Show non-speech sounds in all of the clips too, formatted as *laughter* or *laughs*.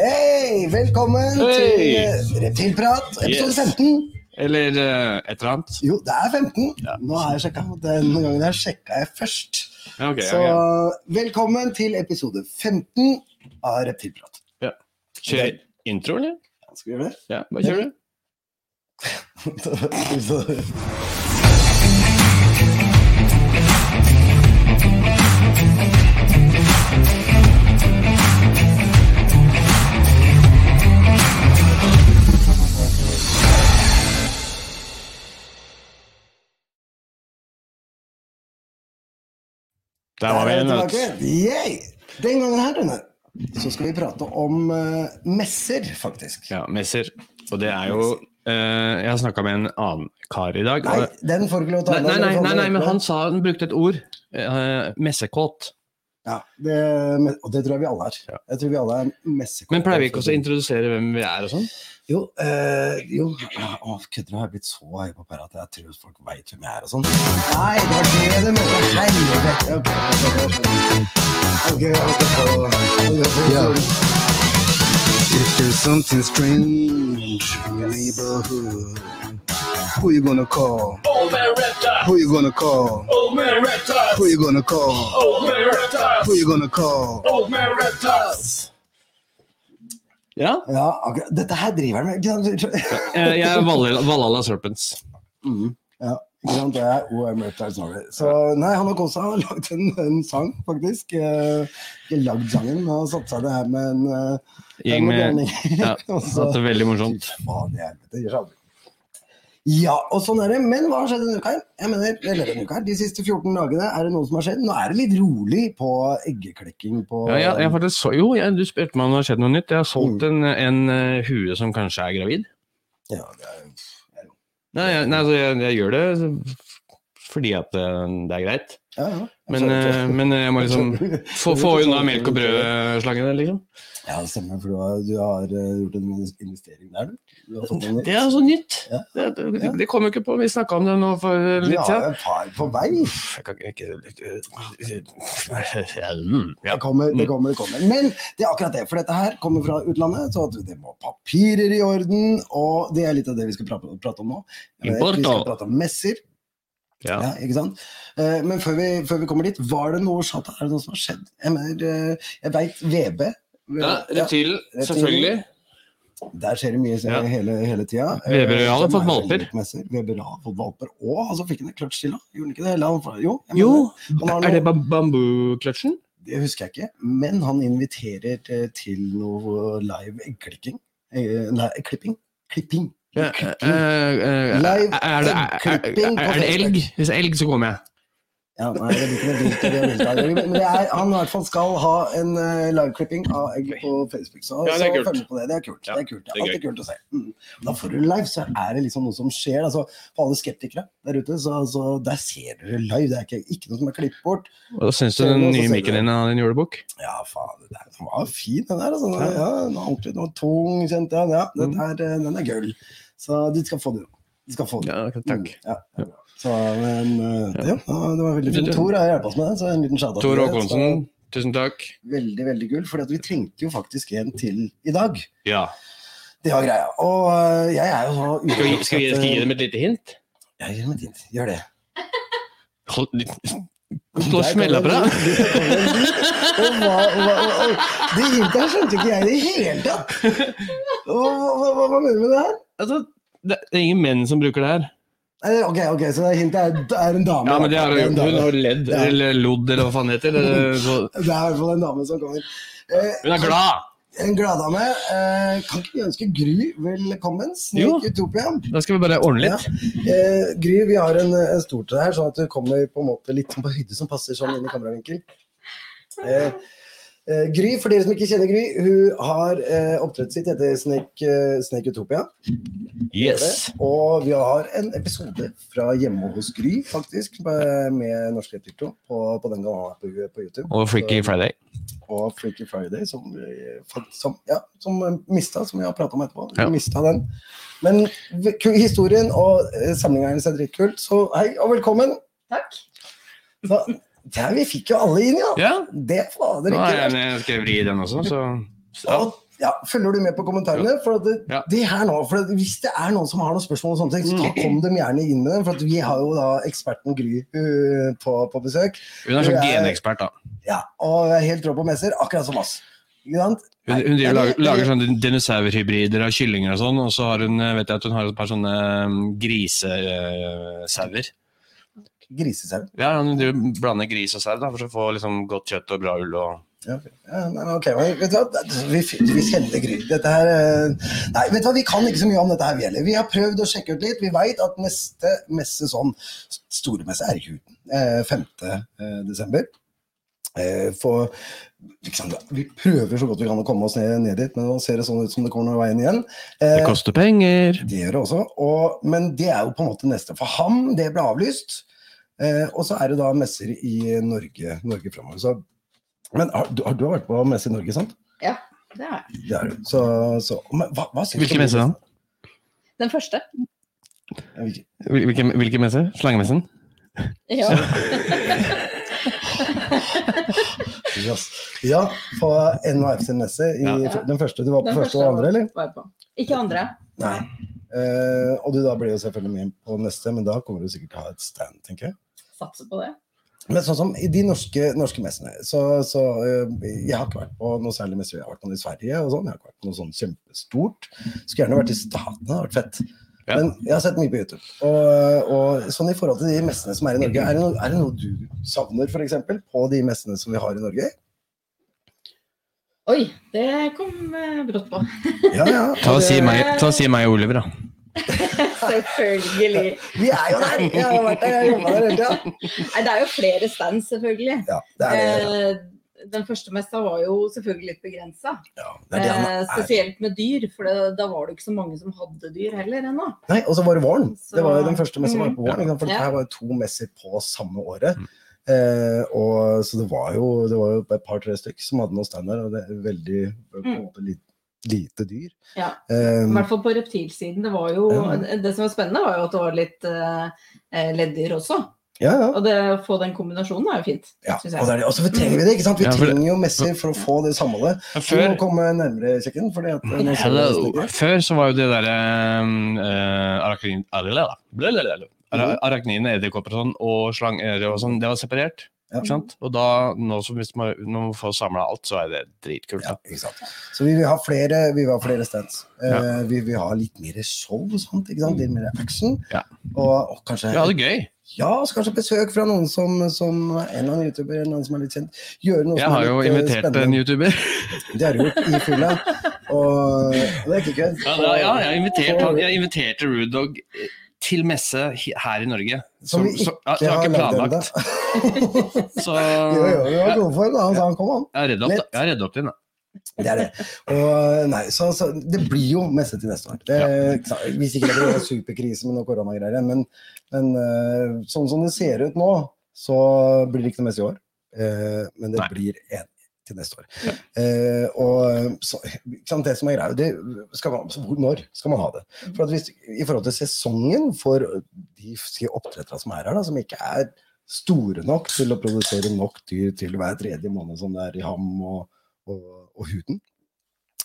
Hei! Velkommen hey. til eh, Reptilprat, episode Yes. 15. Eller uh, et eller annet. Jo, det er 15. Ja. Nå har jeg sjekka. Denne gangen her sjekka jeg først. Okay, Så okay. velkommen til episode 15 av Reptilprat. Ja. Kjør intro, eller? Skal vi gjøre det? Ja, bare kjør du. *laughs* Der var vi en nøtt. Den gangen her, Rune, så skal vi prate om uh, messer, faktisk. Ja, messer. Og det er jo uh, Jeg har snakka med en annen kar i dag. Nei, den får du ikke lov til å ha. nei, nei, nei, nei, men han sa han brukte et ord. Uh, messekåt. Ja, det, og det tror jeg vi alle er. Jeg tror vi alle er messekåte. Men pleier vi ikke også å introdusere hvem vi er og sånn? Jo, øh, jo Å, kødder du? Har jeg blitt så høy på pæra at jeg tror folk veit hvem jeg er og sånn? Nei, det var det du mente. Helvete. Ok, ok, ok, ok, Ja. ok. If there's something strange in your neighborhood, who you gonna call? Old man reptile. Who you gonna call? Old man reptiles. Who you gonna call? Old man reptiles. Who you gonna call? Old man reptiles. Ja. Ja, akkurat. Dette her driver han med. Eh, jeg er *laughs* Valhalla Serpents. Mm, ja, ikke sant? Det er OM Reptiles Norway. Så nei, han har også. Lagd en, en sang, faktisk. Eh, Ikke lagd sangen, men har satt seg det her med en eh, Gjeng med. Ja, *laughs* det er veldig morsomt. Fy faen i helvete, det gjør seg aldri. Ja, og sånn er det. Men hva har skjedd denne uka her? Jeg mener, eller denne uka her, De siste 14 dagene, er det noe som har skjedd? Nå er det litt rolig på eggeklekking på Ja, jeg, jeg faktisk så, jo, jeg, du spurte meg om det har skjedd noe nytt. Jeg har solgt en, en uh, hue som kanskje er gravid. Ja, det er, jo- Nei, jeg, nei altså, jeg, jeg gjør det fordi at eh, det er greit. ja, ja. Men, eh, men jeg må liksom *laughs* få, få unna melk og brød-slangen, liksom. Ja, det stemmer, for du har, du har eh, gjort en investering der, du. Det er altså nytt! Ja. Det, det, det kom jo ikke på, vi snakka om det nå for litt har Ja, en far på vei. Jeg kan ikke. *laughs* Det kommer, det kommer, det kommer. Men det er akkurat det, for dette her kommer fra utlandet, så det må papirer i orden, og det er litt av det vi skal prate, prate om nå. Eh, Vi skal prate om messer, Ja. ja, ikke sant? Eh, Men før vi, før vi kommer dit, var det noe shot, er det noe som har skjedd? Jeg mener, eh, jeg vet VB. ja, reptilen, selvfølgelig. Der skjer det mye Ja. hele, hele tida. Weber Eh, har fått er valper. VB messer. Weber har fått valper, og altså fikk han en kløtsj til, da? Gjorde han ikke det? Hele, han, jo, Jo, mener, han er det bambukløtsjen? Det husker jeg ikke, men han inviterer til noe live eggklikking. Eh, Nei, klipping. Klipping. Eh, eh, Live er, det, elg? Hvis elg, så kommer jeg. Ja, nei, det blir ikke noe vilt. eller vilt, Men det er, han i hvert fall skal ha en uh, liveklipping av egg på Facebook. Så, Ja, det er så kult. følg med på det. Det er kult. Ja, det er kult. Det det er alltid kult å se. Mm. Da får du live, så er det liksom noe som skjer. Altså, for alle skeptikere der ute, så, så der ser dere live. Det er ikke, ikke noe som er klippet bort. Hva syns du den nye mikken din av din julebukk? Ja, faen, den var fin, den der. Altså. Ja, den var ordentlig den var tung, kjente jeg. Ja, den, Mm. er, eh, den er gull. Så du skal få den. Du skal få den. Ja, takk. Mm, ja, ja. Så, men eh, ja, det var veldig fint. Tor har hjulpet oss med det, så en liten shout-out. Tor. Håkonsen, tusen takk. Veldig, veldig gull, for vi trengte jo faktisk en til i dag. Ja. Det var greia. Og eh, jeg er jo så Skal vi, skal vi, skal vi gi eh, dem et lite hint? Ja, gi dem et hint. Gjør det. Hold Stå og smelle på deg. Og hva- hva- hva- Det hintet skjønte ikke jeg i det hele tatt. Hva, hva, hva, hva mener du med det her? Altså, det er ingen menn som bruker det her. Ok, ok, så det hintet er, er en dame. Ja, men det er, Det er en hun har ledd, Ja. eller lodd, eller hva faen det heter. Det- så- *laughs* Det er i hvert fall en dame som kommer. Eh, Hun er glad! En gladdame. Eh, kan ikke vi ønske Gry velkommen? Snik Utopia. Da skal vi bare ordne litt. Eh, Gry, vi har en, en stor til deg her, sånn at du kommer på en måte litt på høyde som passer sånn inn i kameravinkel. Eh, Gry, for dere som ikke kjenner Gry, hun har eh, opptredet sitt etter Snake, uh, Snake Utopia. Yes. Og vi har en episode fra hjemme hos Gry, faktisk, med, med Norsk Reptilto på, på den gangen på, på YouTube. Og Freaky Så- Friday. og Freaky Friday, som, som, ja, som mista, som vi har pratet om etterpå. Ja. mista den. Men historien og eh, samlinga hennes er dritkult, så hei og velkommen. Takk. Så, ja, vi fikk jo alle inn, ja. Ja, Det fader nå ikke har verst. jeg skrevet i den også, så Og Ja, Følger du med på kommentarene? For at det, Ja. det her nå, for at Hvis det er noen som har noen spørsmål, og sånne ting, så Mm. kom dem gjerne inn med dem. For at vi har jo da eksperten Gry uh, på, på besøk. Hun er sånn er- genekspert, da. Ja, Og er helt rå på messer, akkurat som oss. Ikke sant? Hun, hun driver, lager, lager sånne dinosaurhybrider av kyllinger og sånn, og så har hun, eh, vet jeg at hun har et par sånne um, grisesauer. Grisesau. Ja, du blander gris og sau for å få liksom godt kjøtt og bra ull. og... Ja, ok. ja, nei, men vet du hva? Vi, vi kjenner Gry. Dette her eh, Nei, vet du hva, vi kan ikke så mye om dette her, vi heller. Vi har prøvd å sjekke ut litt. Vi veit at neste messe sånn store messe er i Huden. Eh, 5. eh, desember. Eh, for liksom, Vi prøver så godt vi kan å komme oss ned, ned dit, men nå ser det sånn ut som det kommer noen veien igjen. Det koster penger. det gjør det også. Og, men det er jo på en måte neste. For ham, det ble avlyst. Eh, og så er det da messer i Norge, Norge fremover. Men har, du, har du vært på messe i Norge, sant? Ja, det har jeg. Det er. Så, så, men hva, hva syns du Hvilken messe da? Den første. Hvilke, hvilken- Hvil- Hvilken, hvilken messe? Slangemessen? Ja. *laughs* Yes. Ja, på NHF sin messe. I, Ja. Den første. Du var på Den første og andre, eller? var jeg på. Ikke andre. Nei. Eh, og du da blir jo selvfølgelig med på neste, men da kommer du sikkert til å ha et stand, tenker jeg. Satser på det. Men sånn som i de norske, norske messene, så, så øh, Jeg har ikke vært på noe særlig messer. Jeg har vært på noe i Sverige og sånn. Jeg har ikke vært på noe sånn kjempestort. Skulle gjerne vært i Statene, det hadde vært fett. Ja. Men jeg har sett mye på YouTube. Og, og sånn i forhold til de messene som er i Norge, er det noe, er det noe du savner f.eks. på de messene som vi har i Norge? Oi, det kom eh, brått på. Ja, ja. *laughs* Ta og si meg, ta og si meg Oliver, da. *laughs* Selvfølgelig. Vi er jo der! Jeg har vært der, jeg har jobba der hele tida. Nei, det er jo flere stands, selvfølgelig. Ja, det er det. Eh, Den første messa var jo selvfølgelig litt begrensa. Ja, er Eh, spesielt med dyr, for det, da var det ikke så mange som hadde dyr heller ennå. Nei, og så var det våren. Så- Det var jo den første messa var på våren. For Ja. her var jo to messer på samme året. Eh, og, så det var jo det var jo et par-tre stykk som hadde noen stander, og det er veldig på en Mm. måte lite, lite dyr. Ja. Um, I hvert fall på reptilsiden. Det var jo Ja. Det som var spennende, var jo at det var litt eh, eh, leddyr også. ja, ja. Og det, å få den kombinasjonen er jo fint. ja. Og, det er det. og så trenger vi det, ikke sant? Vi Ja, for trenger jo messer for å få det samholdet. Før... Du må komme nærmere. Fordi at, eh, vi Hello. Før så var jo det derre uh. Ara- arachnidene, edderkopper og sånn, og slanger og sånn, det var separert. Ja. Sant? Og da, nå som hvis man, når man får samla alt, så er det dritkult. Ja, ikke sant? Så vi vil ha flere, vi vil ha flere stands. Ja. Uh, Vi vil ha litt mer show og sånt, ikke sant? litt mer action. Ja. Og, og kanskje Ja, det er gøy. Ja, så kanskje besøk fra noen som, som en eller annen YouTuber, noen som er litt kjent. Gjøre noe Jeg har jo invitert spennende. en. YouTuber. Det har du gjort i fylla. Og det er ikke kødd. Ja, ja jeg, har invitert, jeg inviterte Rudog til messe her i Norge. Som vi så- ja, ikke jeg har har ikke planlagt. Så Jo, jo, vi var gode for det. Han sa han kom, han. jeg har redda opp, den. da. Det er det. Og nei, så, så det blir jo messe til neste år. Det, ja. Hvis ikke det blir en superkrise med noe koronagreier men, men eh, sånn som det ser ut nå, så blir det ikke noe messe i år. Eh, men det Nei. blir en til neste år. Eh, og så, det som er greia, det skal man, så når skal man ha det? For at hvis, I forhold til sesongen for de si, oppdrettere som er her, da, som ikke er store nok til å produsere nok dyr til hver tredje måned som det er i ham og, og, og huden,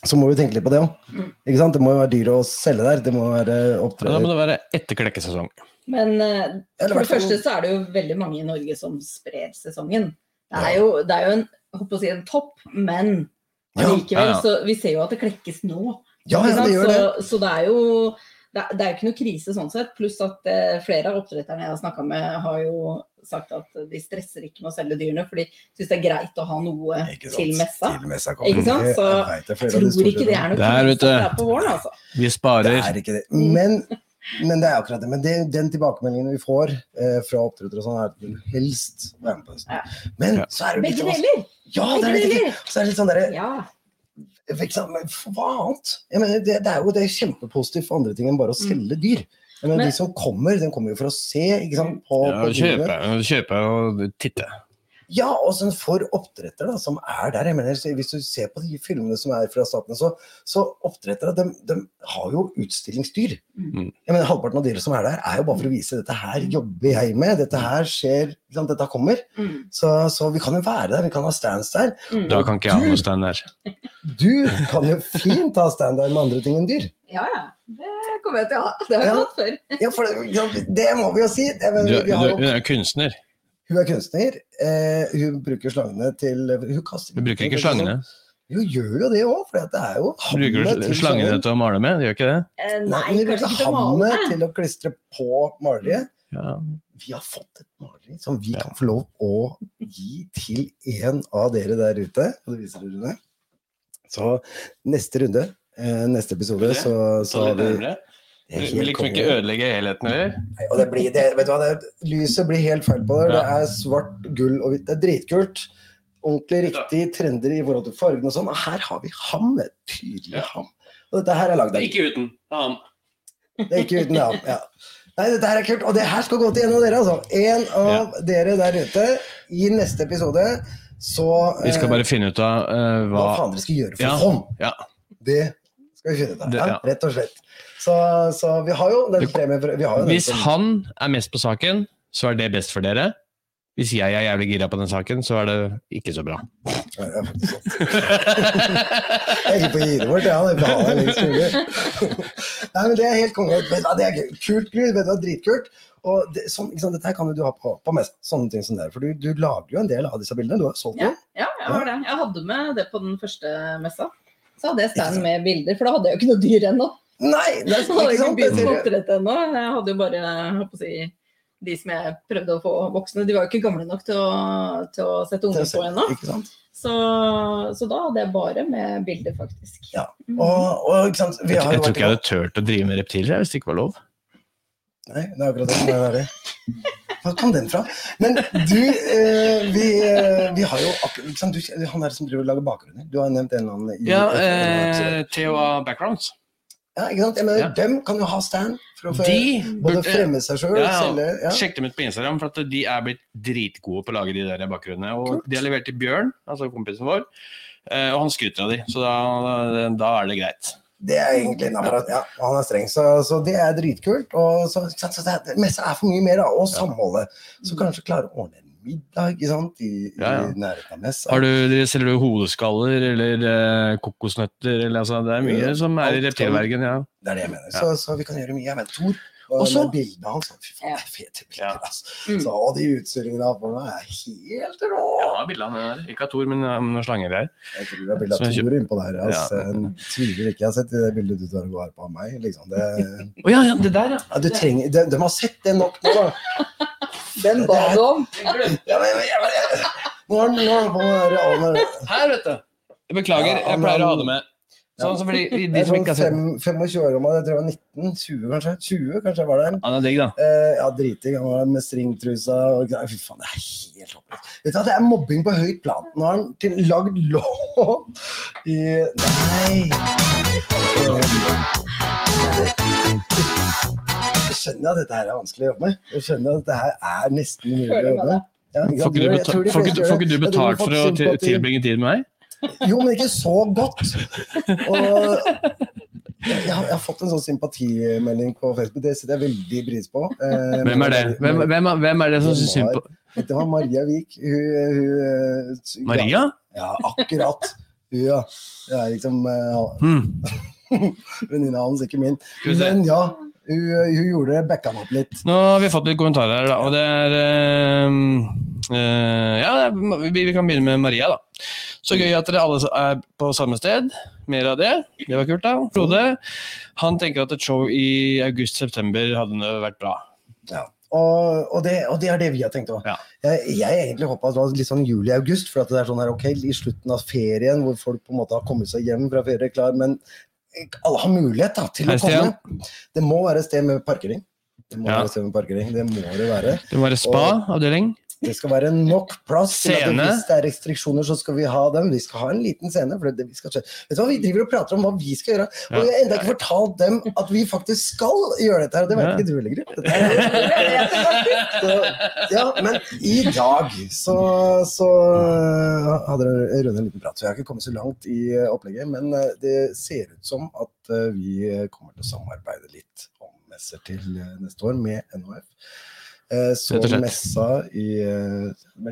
så må vi tenke litt på det òg. Mm. Det må jo være dyr å selge der. Det må være Ja, Da må det være etter klekkesesong. Men uh, for det første så er det jo veldig mange i Norge som sprer sesongen. Det er jo, det er jo en, å si en topp, men Ja, likevel, ja, ja. så vi ser jo at det klekkes nå. Ja, ja, det gjør det. Så, så det er jo det er, det er jo ikke noe krise sånn sett. Pluss at eh, flere av oppdretterne jeg har snakka med, har jo sagt at de stresser ikke med å selge dyrene, for de syns det er greit å ha noe til messa. Til messa. Ikke sant? Så Jeg vet Jeg tror ikke det er noe Der, krise du. at det er på våren, altså. Vi Det er ikke det. Men, men det er akkurat det. Men det, den tilbakemeldingen vi får eh, fra oppdrettere og sånn, er at du helst være med på høsten. Ja. Men Ja. så er det jo litt Begge deler! Ja, det er litt, deler. så er det litt sånn derre Ja. men for Hva annet? Jeg mener, det, det er jo det er kjempepositivt for andre ting enn bare å selge dyr. Jeg mener, Men- de som kommer, de kommer jo for å se ikke sant, på, Ja, på kjøpe, kjøpe og titte. Ja, og sånn for oppdrettere da, som er der. jeg mener, Hvis du ser på de filmene som er fra statene, så, så oppdrettere de, de har jo utstillingsdyr. Mm. Jeg mener, Halvparten av dyra som er der, er jo bare for å vise dette her jobber jeg med. Dette her skjer, liksom, dette kommer. Mm. Så, så vi kan jo være der, vi kan ha stands der. Mm. Da kan ikke jeg ha noe stand der. Du kan jo fint ha stand der med andre ting enn dyr. Ja, ja. Det kommer jeg til å ha. Det har jeg Ja. hatt før. Ja, for det, ja, det må vi jo si. Det, men, Du, vi har du, jo, er kunstner. Hun er kunstner. Eh, hun bruker slangene til Hun kaster Du bruker ikke slangene. Hun gjør jo det òg, for det er jo Bruker du til slangene til å male med? Gjør ikke det? Eh, Nei, nei, hun bruker hammet til å klistre på maleriet. Ja. Vi har fått et maleri som vi kan få lov å gi til en av dere der ute. Og det viser dere. Så neste runde, eh, neste episode, så, så har vi det Vi vil liksom ikke ødelegge helheten, heller? Og det blir, det, vet du hva, det, lyset blir helt feil på det. Det er svart, gull og hvitt. Det er dritkult. Ordentlig riktig trender i forhold til fargen og sånn. Og her har vi ham. Tydelig Ja. ham. Og dette her er lagd av Ikke uten. ham. Det er ikke uten ham. *laughs* Ja. Nei, dette her er kult. Og det her skal gå til en av dere, altså. En av dere der ute i neste episode. Så Vi skal eh, bare finne ut av uh, hva hva faen dere skal gjøre for Ja. hånd. Ja. Det skal vi finne ut av. Det- Ja, ja. rett og slett. Så, så vi har jo den premien for vi har jo den Hvis han er mest på saken, så er det best for dere. Hvis jeg er jævlig gira på den saken, så er det ikke så bra. Ja, det er ikke. Jeg er på giret vårt, det ja. Det er lengst mulig. Nei, men det er helt konge. Vet du hva, Det er kult, Gud. Det du dritkult. Og det, sånn, ikke sant, dette her kan du ha på, på mest, sånne ting som det. For du, du lager jo en del av disse bildene. Du har solgt Ja, ja, jeg har det. Jeg hadde med det på den første messa. Så hadde jeg stand med bilder, for da hadde jeg jo ikke noe dyr ennå. Nei, det er Så hadde jeg ikke ikke begynt med oppdrett ennå. Jeg hadde jo bare jeg å si, de som jeg prøvde å få voksne. De var jo ikke gamle nok til å, til å sette unger på ennå. Så, så da hadde jeg bare med bilder, faktisk. Ja. Mhm. Og, og ikke sant, vi Jeg, har jeg tror ikke jeg hadde turt å drive med reptiler hvis det ikke var lov. Nei, det er akkurat det som er verre. Hva kom den fra? Men du, eh, vi, eh, vi har jo akkurat Han der som driver og lager bakgrunner. Du har nevnt en eller annen i Ja, eh, Theo Backgrounds. Ja, ikke sant? Jeg mener, ja. Dem kan jo ha stand for å få De både burde fremme seg sjøl, Ja, selge ja. Sjekk dem ut på Instagram, for at de er blitt dritgode på å lage de der bakgrunnene. Og Kult. de har levert til Bjørn, altså kompisen vår, eh, og han skryter av de, så da, da er det greit. Det er egentlig innafor. Ja, han er streng, så, så det er dritkult. Og så, så det Messa er for mye mer, da, og samholdet. Så kanskje klare å ordne en middag ikke sant, i, Ja, ja. i nærheten av messa. Har du, selger du hodeskaller eller eh, kokosnøtter? Eller, altså, det er mye som er i reptilvergen. Ja. Det er det jeg mener. Så, så vi kan gjøre mye. Jeg mener, Tor, og Og så- bildene hans Fy faen, det er fete bilder, Ja. altså. Mm. Så, og de utstillingene han får nå, er helt rå. Har bildene der. Ikke av Tor, men av noen slanger der. Jeg tror det er bilde av Tor innpå der. Altså. Ja. Jeg tviler ikke. Jeg har sett det bildet du tar og går på av meg. Liksom. Det, oh, ja, ja, det der, ja. ja, du trenger, de, de har sett det nok nå, da. Den ba du om. Ja, men, ja, men, ja, men, nå har han på. Her, vet du. Jeg beklager, jeg pleier å ha det med. Sånn som fordi de er som ikke sånn har sett fem, 25 år gammel, jeg tror jeg var 19, 20 kanskje. 20 kanskje jeg var der. Han er digg, da. Eh, ja, driting. Han var med stringtrusa og Fy faen, det er helt håpløst. Vet du hva, det er mobbing på høyt plan. Nå har han til lagd låt i Nei! Jeg skjønner at dette her er vanskelig å jobbe med. Jeg skjønner at dette her er nesten umulig å jobbe med. Ja, Får ikke du, de betalt for å tilbringe tid med meg? Jo, men ikke så godt. Og jeg har, jeg har fått en sånn sympatimelding på Facebook, det setter jeg veldig pris på. Eh, Hvem er det? Hvem, hvem, er- hvem er det som syns synd på Det var Maria Vik. Hun, hun hun, Maria? Ja, akkurat. Hun, ja. Det er liksom uh, Hmm. *laughs* venninna hans, ikke min. Men ja, hun, gjorde det, backa meg opp litt. Nå har vi fått litt kommentarer da. Og det er eh, Ja, vi, kan begynne med Maria, da. Så gøy at dere alle er på samme sted. Mer av det. Det var kult, da. Frode han tenker at et show i august-september hadde vært bra. Ja. Og, og, det, og det er det vi har tenkt òg. Ja. Jeg, jeg egentlig håpa det var litt sånn juli-august, for at det er sånn her, ok, i slutten av ferien hvor folk på en måte har kommet seg hjem fra ferie klar, men alle har mulighet da, til å komme. Det må være et sted med parkering. Det må Ja. være et sted med parkering, det må det være. Det må være spa-avdeling. Det skal være nok plass til at Scene. hvis det er restriksjoner, så skal vi ha dem. Vi skal ha en liten scene. For det, vi skal, vet du hva, Vi driver og prater om hva vi skal gjøre, og vi har ennå ikke fortalt dem at vi faktisk skal gjøre dette. her, Det vet ikke du heller, er- ja, men i dag så, så hadde Rune en liten prat. Så jeg har ikke kommet så langt i eh, opplegget, men eh, det ser ut som at eh, vi kommer til å samarbeide litt om messer til eh, neste år med NHF. Eh, Så messa i eh,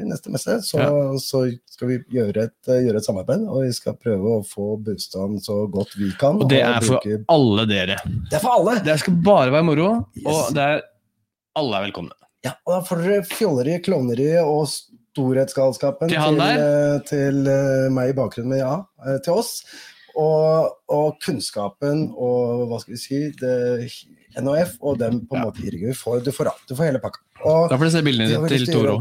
neste messe, så, Ja. så skal vi gjøre et, eh, gjøre et samarbeid. Og vi skal prøve å få boosta så godt vi kan. Og det er for bruke- alle dere. det er for alle! Det skal bare være moro, Yes. og det er alle er velkomne. Ja, og da får dere fjolleri, klovneri og storhetsgalskapen Til til, til meg i bakgrunnen, ja, til oss. Og, og kunnskapen og hva skal vi si det, NHF og dem på en Ja. måte i. Du får, du får du får hele pakka. Og, Da får du se bildene til Toro.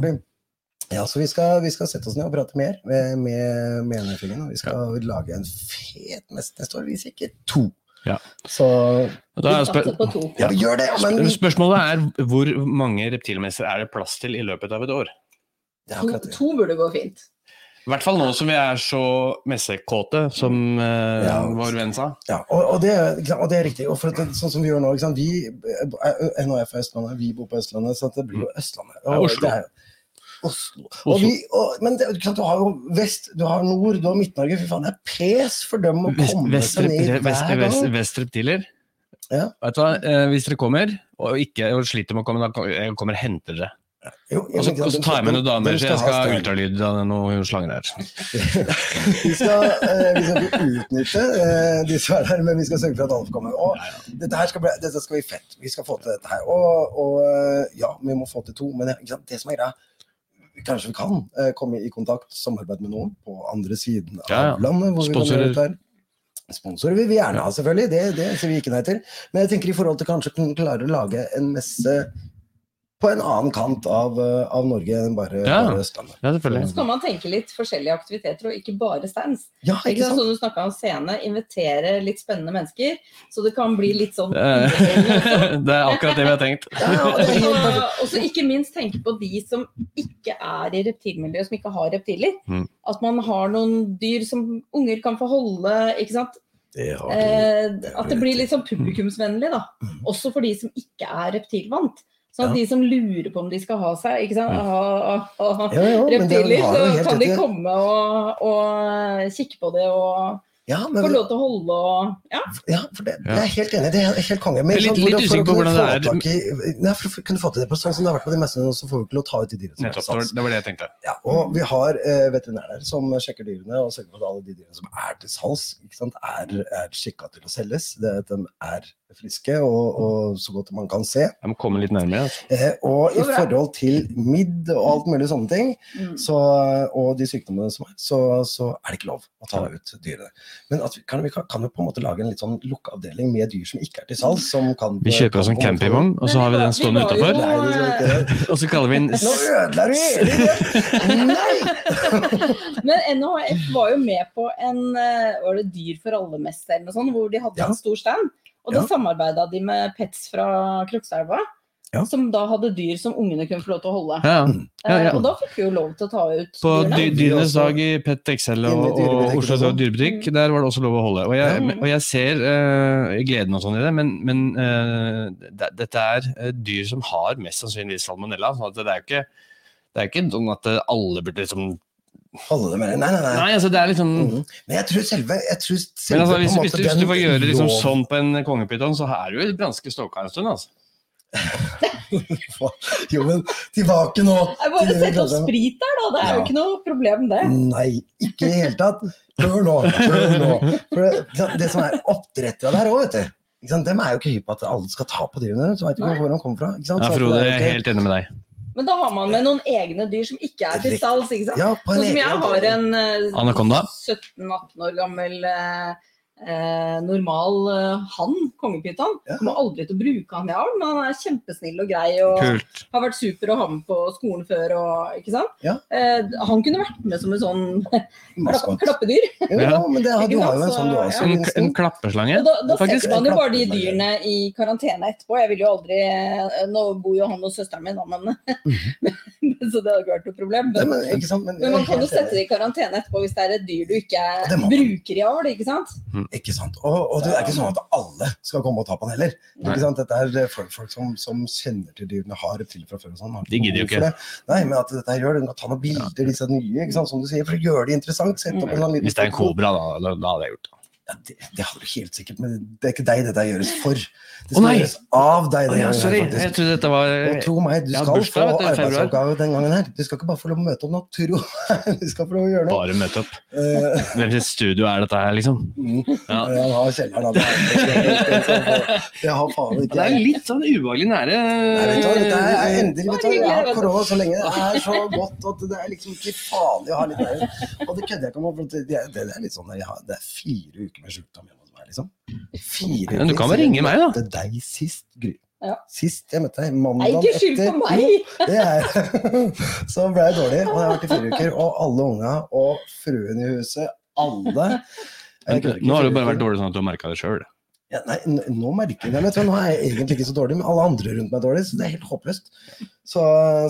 Ja, så vi skal, vi skal sette oss ned og prate mer med, med, med. Og vi skal lage en fet messe neste år, hvis ikke to. Ja. Så Da er spør to. ja, vi gjør det, men spørsmålet er hvor mange reptilmesser er det plass til i løpet av et år? To, to burde gå fint. I hvert fall nå som vi er så messekåte, som eh, Ja. vår venn sa. Ja, og, og, det, og det er riktig. Og for det, sånn som vi gjør nå, ikke sant? vi eh, NHF er Østlandet, vi bor på Østlandet, så det blir jo Østlandet. Og, ja, Oslo. Oslo. Oslo. Og vi, og, men det, du har jo vest, du har nord, du har Midt-Norge. Fy faen, det er pes for dem å komme vest, seg ned hver vest, gang. vest reptiler. Ja. Vet du hva, eh, hvis dere kommer, og ikke og sliter med å komme, da kommer og henter dere. Jo, Og så, så tar jeg med noen damer, så jeg skal ha ultralyd av noen slanger her. *laughs* Vi skal, eh, vi skal ikke utnytte eh, de som er der, men vi skal sørge for at alle får komme. Og dette her skal bli, dette skal bli fett. Vi skal få til dette her. Og, og eh, ja, vi må få til to. Men ikke sant, det som er greia, kanskje vi kan eh, komme i kontakt, samarbeide med noen på andre siden av Ja, ja. landet. Hvor vi kan gjøre dette her. Sponsorer vil vi gjerne ha, selvfølgelig. Det, det sier vi ikke nei til. Men jeg tenker i forhold til kanskje kunne klare å lage en messe på en annen kant av, eh, av Norge enn bare, Ja. bare Østlandet. Ja, selvfølgelig. Så kan man tenke litt forskjellige aktiviteter, og ikke bare stands. Ja, Ikke ikke sant? Sånn du snakka om scene, invitere litt spennende mennesker, så det kan bli litt sånn Eh. *laughs* *laughs* Det er akkurat det vi har tenkt. Ja, det perfekt. *laughs* Og så ikke minst tenke på de som ikke er i reptilmiljøet, som ikke har reptiler. Mm. At man har noen dyr som unger kan få holde. ikke sant? Det har du. Eh, at det blir litt sånn publikumsvennlig, da. Også for de som ikke er reptilvant. Sånn at Ja. de som lurer på om de skal ha seg, ikke sant? Ha, ha, ha Ja, ja, reptiler, så kan de komme og, og kikke på det og Ja, men, få lov til å holde og Ja. ja, for det, er jeg helt enig. Det er helt konge. Men er litt- litt usikker på hvordan det er. i- Nei, for å kunne få til det på sånn som det har vært på de mestene, så får vi ikke lov til å ta ut de dyrene som Nettopp. Det var, det var det jeg tenkte. Ja, og vi har eh, veterinærer som sjekker dyrene og sørger for at alle de dyrene som er til salgs, ikke sant, er, er skikka til å selges. Det, at de er friske og, og så godt man kan se. Jeg må komme litt nærmere. Altså. Eh, og i Det forhold til midd og alt mulig sånne ting, Mm. så, og de sykdommene som er, så, så er det ikke lov å ta ut dyrene. Men at vi, kan, vi kan, kan vi på en måte lage en litt sånn lukkeavdeling med dyr som ikke er til salgs? Som kan, Vi kjøper oss en campingvogn, og så har vi den stående utafor. Og så kaller vi den Nå ødela du hele *laughs* ideen! Nei! *laughs* Men NHF var jo med på en eh, var det Dyr for alle-mester eller noe sånt, hvor de hadde Ja. en stor stand. Og da Ja. samarbeida de med Pets fra Krokstadelva, Ja. som da hadde dyr som ungene kunne få lov til å holde. Ja, ja, Eh, ja. Og da fikk vi jo lov til å ta ut På dyrene. Dyrenes dag i Pet Excel og, og Oslo dyrebutikk, der var det også lov å holde. Og jeg, Mm. og jeg ser uh, gleden og sånn i det, men, men uh, det, dette er dyr som har mest sannsynligvis salmonella. Så det er jo ikke det er ikke sånn at alle burde liksom Holde det med Nei, nei, nei. Nei, altså det er liksom Mm. Men jeg tror selve, jeg tror selve Men altså, på en hvis, måte hvis, du, hvis du får gjøre liksom sånn på en kongepyton, så er du jo ganske stokka en stund, altså. Jo, men tilbake nå. Bare sett opp sprit der, da. Det er jo ikke noe problem, det. Nei, ikke i det hele tatt. Hør nå. Hør nå. For det, det som er oppdrettere der òg, vet du. Ikke sant? De er jo ikke hypp på at alle skal ta på dyrene. Så vet du hvor de kommer fra. Ikke sant? Ja, Frode, jeg er helt enig med deg. Men da har man med noen egne dyr som ikke er til salgs, ikke sant. Ja, på en Sånn som jeg har en eh, 17-18 år gammel eh, eh, normal eh, hann, kongepyton. Ja. Kommer aldri til å bruke han i avl, men han er kjempesnill og grei og Kult. har vært super å ha med på skolen før. Og, ikke sant? Ja. Eh, han kunne vært med som en sånn *laughs* klapp, klappedyr. Ja. men det, du har jo en sånn du så- også. En, en klappeslange? Og da, da setter man jo bare de dyrene i karantene etterpå. Jeg vil jo aldri eh, Nå bor jo han hos søsteren min, da, men, *laughs* så det hadde ikke vært noe problem. Nei, Men, men, ikke sant? Men, men man kan jo sette det i karantene etterpå hvis det er et dyr du ikke bruker i avl, ikke sant? Ikke sant? Og, og det er ikke sånn at alle skal komme og ta på den heller. Nei. Ikke sant? Dette er eh, folk, folk som, som kjenner til dyrene, har reptiler fra før og sånn. De gidder jo ikke. det. Nei, men at dette her gjør det, du kan ta noen bilder, disse nye, ikke sant? som du sier, for å gjøre det interessant. Hvis det er en kobra, da, da, da hadde jeg gjort det. Ja, det, det har du helt sikkert, men det er ikke deg dette gjøres for. Det skal oh, gjøres av deg. Den ja, sorry. her, Jeg trodde dette var Og tro meg, du skal bursdag, få arbeidsoppgave den gangen her. Du skal ikke bare få lov å møte opp nå, tro. *laughs* Du skal få lov å gjøre noe. bare møte opp. Eh, Hvem sitt studio er dette her, liksom? mm, Ja. Jeg har kjelleren av det. Jeg har faen ikke Det er litt sånn ubehagelig nære Nei, vet du det er endelig, vet du, jeg har korona så lenge. Det er så godt at det er liksom ikke farlig å ha litt nære. Og det kødder jeg ikke om. for Det, det, det er litt sånn, jeg har, det er fire uker med sjukdom hjemme hos meg, liksom. Fire Men du kan vel ringe meg, da? Jeg møtte deg sist, Gry. Ja. Sist jeg møtte deg, mandag etter ikke skyld på Jo, meg! det er *laughs* Så ble jeg dårlig, og jeg har vært i fire uker. Og alle unga og fruen i huset, alle Nå har du bare vært dårlig sånn at du har merka det sjøl. Ja, nei, nå merker jeg det. Nå er jeg egentlig ikke så dårlig, men alle andre rundt meg er dårlig, så det er helt håpløst. Så,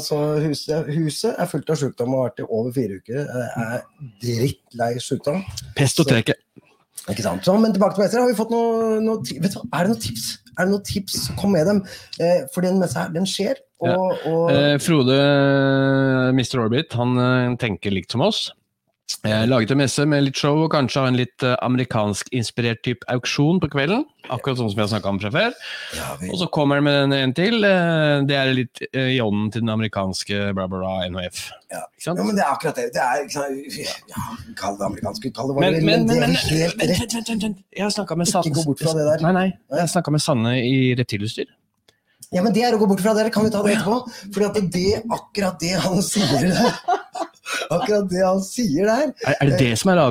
så huset, huset er fullt av sykdom og har vært i over fire uker. Jeg er drittlei sykdom. Pest og teke. Ikke sant? Så, men tilbake til messer. Har vi fått noe, noe vet du, Er det noen tips? Er det noen tips? Kom med dem. Eh, for den messa her, den skjer. Og, og Eh, Frode, Mr. Orbit, han eh, tenker likt som oss. Eh, laget en messe med litt show og kanskje ha en litt amerikanskinspirert amerikansk-inspirert type auksjon på kvelden. Akkurat sånn som vi har snakka om fra før. ja, vi, Og så kommer han med en, en til. eh, det er litt eh, i ånden til den amerikanske bla, bla, bla, NHF. Ja. Ja, men det er akkurat det. Det er ja, Kall det amerikansk, kall det hva Men, men, men, men, det men, er helt rett. vent, vent, vent, vent. Jeg har snakka med Ikke gå bort fra det der. Nei, nei. Jeg har snakka med Sanne i Reptilutstyr. Ja, men det er å gå bort fra det. Kan vi ta det etterpå? For det, akkurat det han sier der *laughs* *laughs* Akkurat det han sier der Er, er det det som er?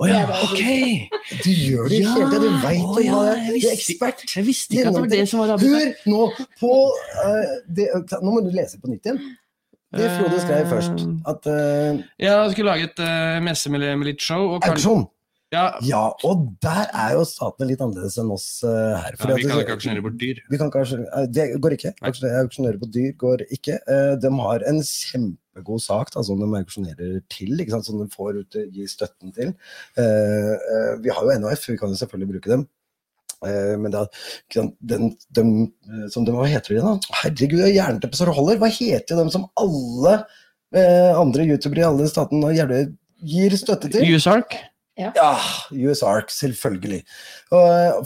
Å ja, Det er det ok! Du gjør det hele ja. Du veit oh, ja, jeg er. Er ekspert. Jeg visste ikke at det var det som var. Hør nå på uh, det, Nå må du lese på nytt igjen. Det Frode skrev først. At uh, Ja, jeg skulle lage et uh, messe med, litt show. Og Auksjon. ja, Ja, og der er jo statene litt annerledes enn oss uh, her. ja, vi kan ikke aksjonere bort dyr. Vi kan eh, Det går ikke. Auksjonere på dyr går ikke. Eh, De har en kjempegod sak da, som de auksjonerer til, ikke sant? som de får ut, gir støtten til. Eh, eh, Vi har jo NHF, vi kan jo selvfølgelig bruke dem. Eh, Men da, den, eh, som de, hva heter de da? Herregud, jernteppe er det holder. Hva heter de som alle eh, andre youtubere i alle statene gir støtte til? US-Ark? Ja, US Ark, selvfølgelig.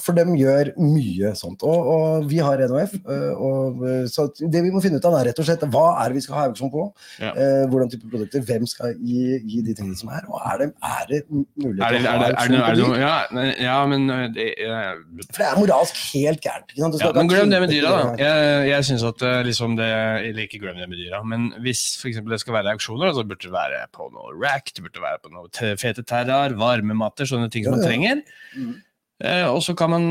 For de gjør mye sånt. Og, og vi har NHF. Og, øh, så det vi må finne ut av, er rett og slett hva er det vi skal ha auksjon på? Ja. Eh, hvordan type produkter? Hvem skal gi, gi de tingene som er? Og er det, er det mulig Er det, å ha auksjon på dyr? ja, ja, men eh, det, jeg... For det er moralsk helt gærent. Ja, Men glem det med dyra, da. Jeg, jeg synes at eh, liksom det Eller ikke glem det med dyra, men hvis eksempel det skal være auksjoner, så burde det være på noe rack, det burde være på noe fete terrar, varmematter, sånne ting som man trenger. Mhm. Eh, og så kan man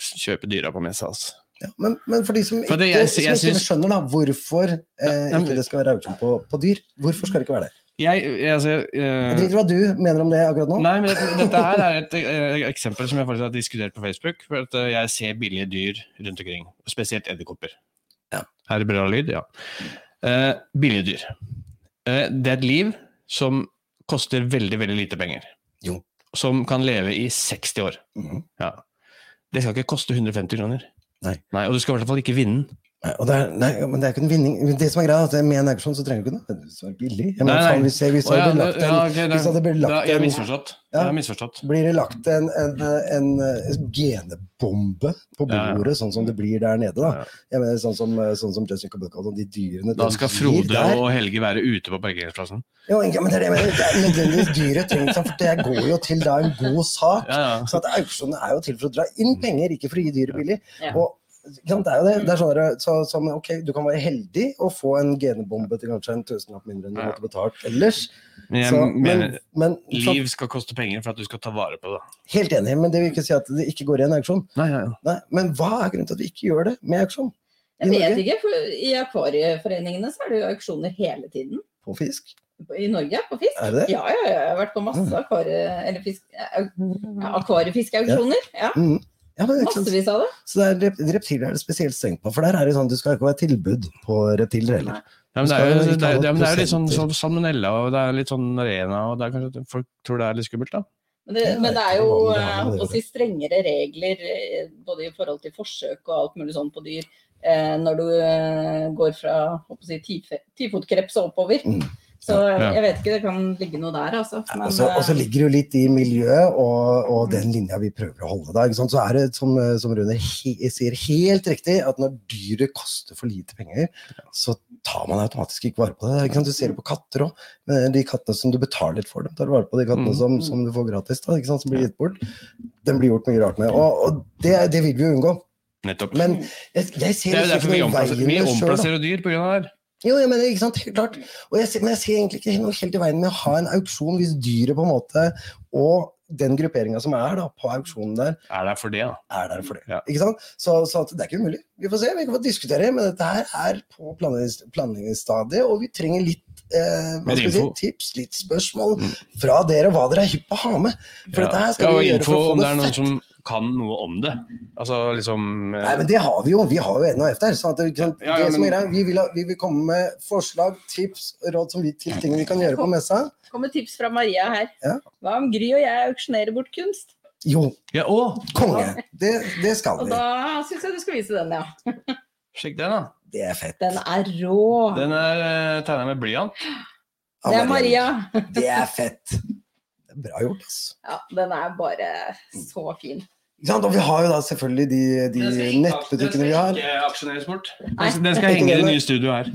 kjøpe dyra på messa, altså. Ja, men, men for de som ikke, det jeg- som jeg ikke synes- skjønner da, hvorfor eh, Ja, men- ikke det skal være auksjon på, på dyr, hvorfor skal det ikke være det? Jeg, jeg, altså, eh, Jeg driter i hva du mener om det akkurat nå. Nei, men dette, her er et eh, eksempel som jeg faktisk har diskutert på Facebook. For at eh, jeg ser billige dyr rundt omkring, spesielt edderkopper. Ja. Her er bra lyd, ja. Eh, billige dyr. Det er et liv som koster veldig, veldig lite penger. Jo. Som kan leve i 60 år. Mm. Ja. Det skal ikke koste 150 kroner. Nei. og du skal i hvert fall ikke vinne. Nei, og det er, nei, men det er ikke en vinning. Det som er greia, er at med en auksjon så trenger du ikke det nødvendigvis være billig. Jeg mener, Nei, nei. hvis, jeg, hvis, oh, ja, lagt en, ja, okay, hvis det blir da- lagt Jeg har misforstått. Ja. Jeg misforstått. blir det lagt en, en, en, en genebombe på Ja, ja. bordet, sånn som det blir der nede. da. Jeg mener, sånn som, sånn som Justin Kabulka og de dyrene Da skal Frode der. og Helge være ute på parkeringsplassen. Jo, ikke- men det er det jeg mener. Det er nødvendigvis dyret trengs, for det går jo til da en god sak. Ja, ja. Så at auksjonen er jo til for å dra inn penger, ikke for å gi dyret billig. Ja. Og det er jo det. det er sånn så, som, ok, Du kan være heldig og få en genebombe til kanskje en tusenlapp mindre enn du Ja. måtte betalt ellers. Men jeg Så, mener men, men så, Liv skal koste penger for at du skal ta vare på det. Helt enig, men det vil ikke si at det ikke går i en auksjon. Nei, ja, ja. Nei, men hva er grunnen til at vi ikke gjør det med auksjon? I Jeg vet Norge? ikke, for i akvarieforeningene så er det jo auksjoner hele tiden. På fisk? I Norge, på fisk. Er det? Ja, ja, ja, jeg har vært på masse Mm. akvarie, fisk, ja, akvariefiskeauksjoner. Ja. Mhm. Ja, men, ikke sant? Massevis av det. Så det er, reptiler er det spesielt strengt på, for der er det sånn, du skal ikke være tilbud på reptiler heller. Ja, men det er jo det er, det er, det er litt sånn, sånn salmonella og det er litt sånn arena, og det er kanskje folk tror det er litt skummelt, da. Men det, men det er jo det eh, å si, strengere regler eh, både i forhold til forsøk og alt mulig sånn på dyr eh, når du går fra si, tife- tifotkreps og oppover. Mm. Så Ja. jeg vet ikke, det kan ligge noe der, altså. Men, Og så og så eh, ligger det jo litt i miljøet og, og den linja vi prøver å holde. Da, ikke sant? Så er det, som, som Rune he, sier, helt riktig at når dyret koster for lite penger, så tar man automatisk ikke vare på det. Ikke sant? Du ser det på katter òg. De kattene som du betaler litt for, dem tar du vare på. De kattene Mm. som, som du får gratis, da, ikke sant? som blir gitt bort. Den blir gjort mye rart med. Og, og det, det vil vi jo unngå. Nettopp. Men jeg, jeg ser det er jo liksom derfor vi omplasserer, vi omplasserer dyr av det her. Jo, jeg mener, ikke sant, helt klart. Og jeg men jeg ser egentlig ikke noe helt i veien med å ha en auksjon hvis dyret på en måte, og den grupperinga som er da, på auksjonen der, Er der for det, da. er der for det. Ja. Ikke sant? Så, så at det er ikke umulig. Vi får se, vi kan få diskutere, men dette her er på planleggings- planleggingsstadiet, og vi trenger litt eh, hva skal si, tips, litt spørsmål Mm. fra dere, hva dere er hypp på å ha med. For dette her skal ja, vi gjøre for å få om det det er noen fett. som kan noe om det. Altså liksom eh, Nei, men det har vi jo. Vi har jo NHF der. Sånn at det? Ja, ja, det som er greia, vi, vil ha, vi vil komme med forslag, tips, råd som vi, til ting vi kan gjøre på messa. kommer tips fra Maria her. Ja. Hva om Gry og jeg auksjonerer bort kunst? Jo, Ja, å! konge. Det, det skal Og da syns jeg du skal vise den, ja. Sjekk den, da. Det er fett. Den er rå. Den er uh, tegna med blyant. Det er Maria. Det er fett. Det er bra gjort, altså. Ja, den er bare så fin. Ja. Og vi har jo da selvfølgelig de, de nettbutikkene vi har. ikke aksjoneres bort. Den skal henge i det nye studioet her.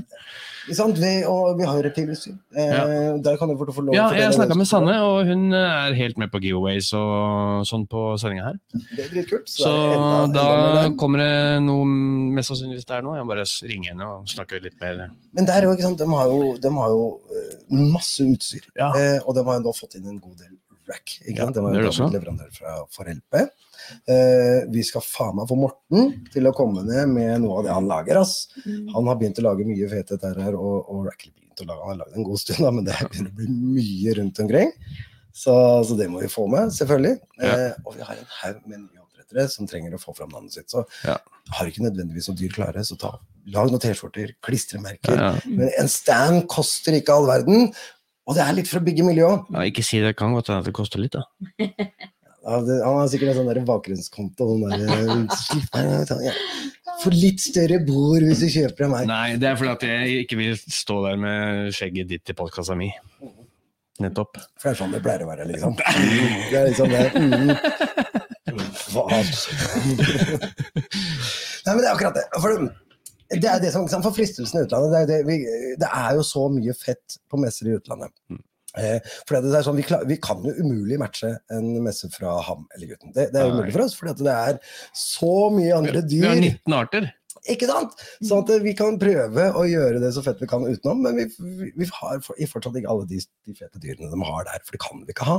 Vi, og vi har jo reptilutstyr. Eh, Der kan du få få lov Ja, jeg snakka med Sanne, og hun er helt med på giveaways og sånn på sendinga her. Det er dritkult. Så det er enda- enda da mer kommer det noe mest sannsynligvis der nå. Jeg må bare ringe henne og snakke litt mer. Men der, er ikke sant? De har jo, de har jo eh, masse utstyr. Ja. Eh, og de har jo nå fått inn en god del rack. Ikke Ja, sant? De det var tatt leverandør fra Forelpe. Uh, vi skal faen meg få Morten til å komme ned med noe av det han lager. ass. Han har begynt å lage mye fete dette her, og, og rack begynte å lage, han har lagd en god stund, da, men det begynner å bli mye rundt omkring. Så, så det må vi få med, selvfølgelig. Ja. Uh, og vi har en haug med nye oppdrettere som trenger å få fram navnet sitt. Så Ja. har ikke nødvendigvis noe dyr klare, så ta, lag noen T-skjorter, klistremerker. Ja, Men en stand koster ikke all verden, og det er litt for å bygge miljø. ja, ikke si det, kan godt hende at det koster litt, da. *laughs* Ja, det, han har sikkert en sånn der bakgrunnskonto. Sånn der, eh, ja. For litt større bord hvis du kjøper av meg. Nei, det er fordi at jeg ikke vil stå der med skjegget ditt i postkassa mi. Nettopp. For det er sånn det pleier å være, liksom. Det er liksom det. Mm. *laughs* Hva? Nei, men det er akkurat det. For det er det som, for fristelsen i utlandet, det er, det, vi, det er jo så mye fett på messer i utlandet. Eh, for det er sånn, vi, klar, vi kan jo umulig matche en messe fra Ham eller Gutten. Det, det er umulig for oss, for det er så mye andre dyr. Vi har 19 arter. Ikke sant? Så at vi kan prøve å gjøre det så fett vi kan utenom, men vi, vi, vi har fortsatt ikke alle de, de fete dyrene de har der, for det kan vi ikke ha.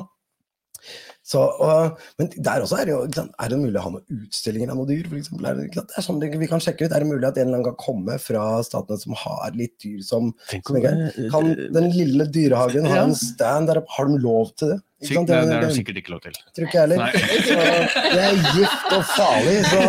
Så, og, men der også er det jo? Er det mulig å ha noen utstillinger av noen dyr? Eksempel? er det, det er sånn vi kan sjekke ut. Er det mulig at en eller annen kan komme fra statene som har litt dyr som som Kan den lille dyrehagen ha en stand der oppe? Har de lov til det? Sant? det, det er det, det sikkert ikke lov til. tror ikke jeg heller. Det er gift og farlig. Så,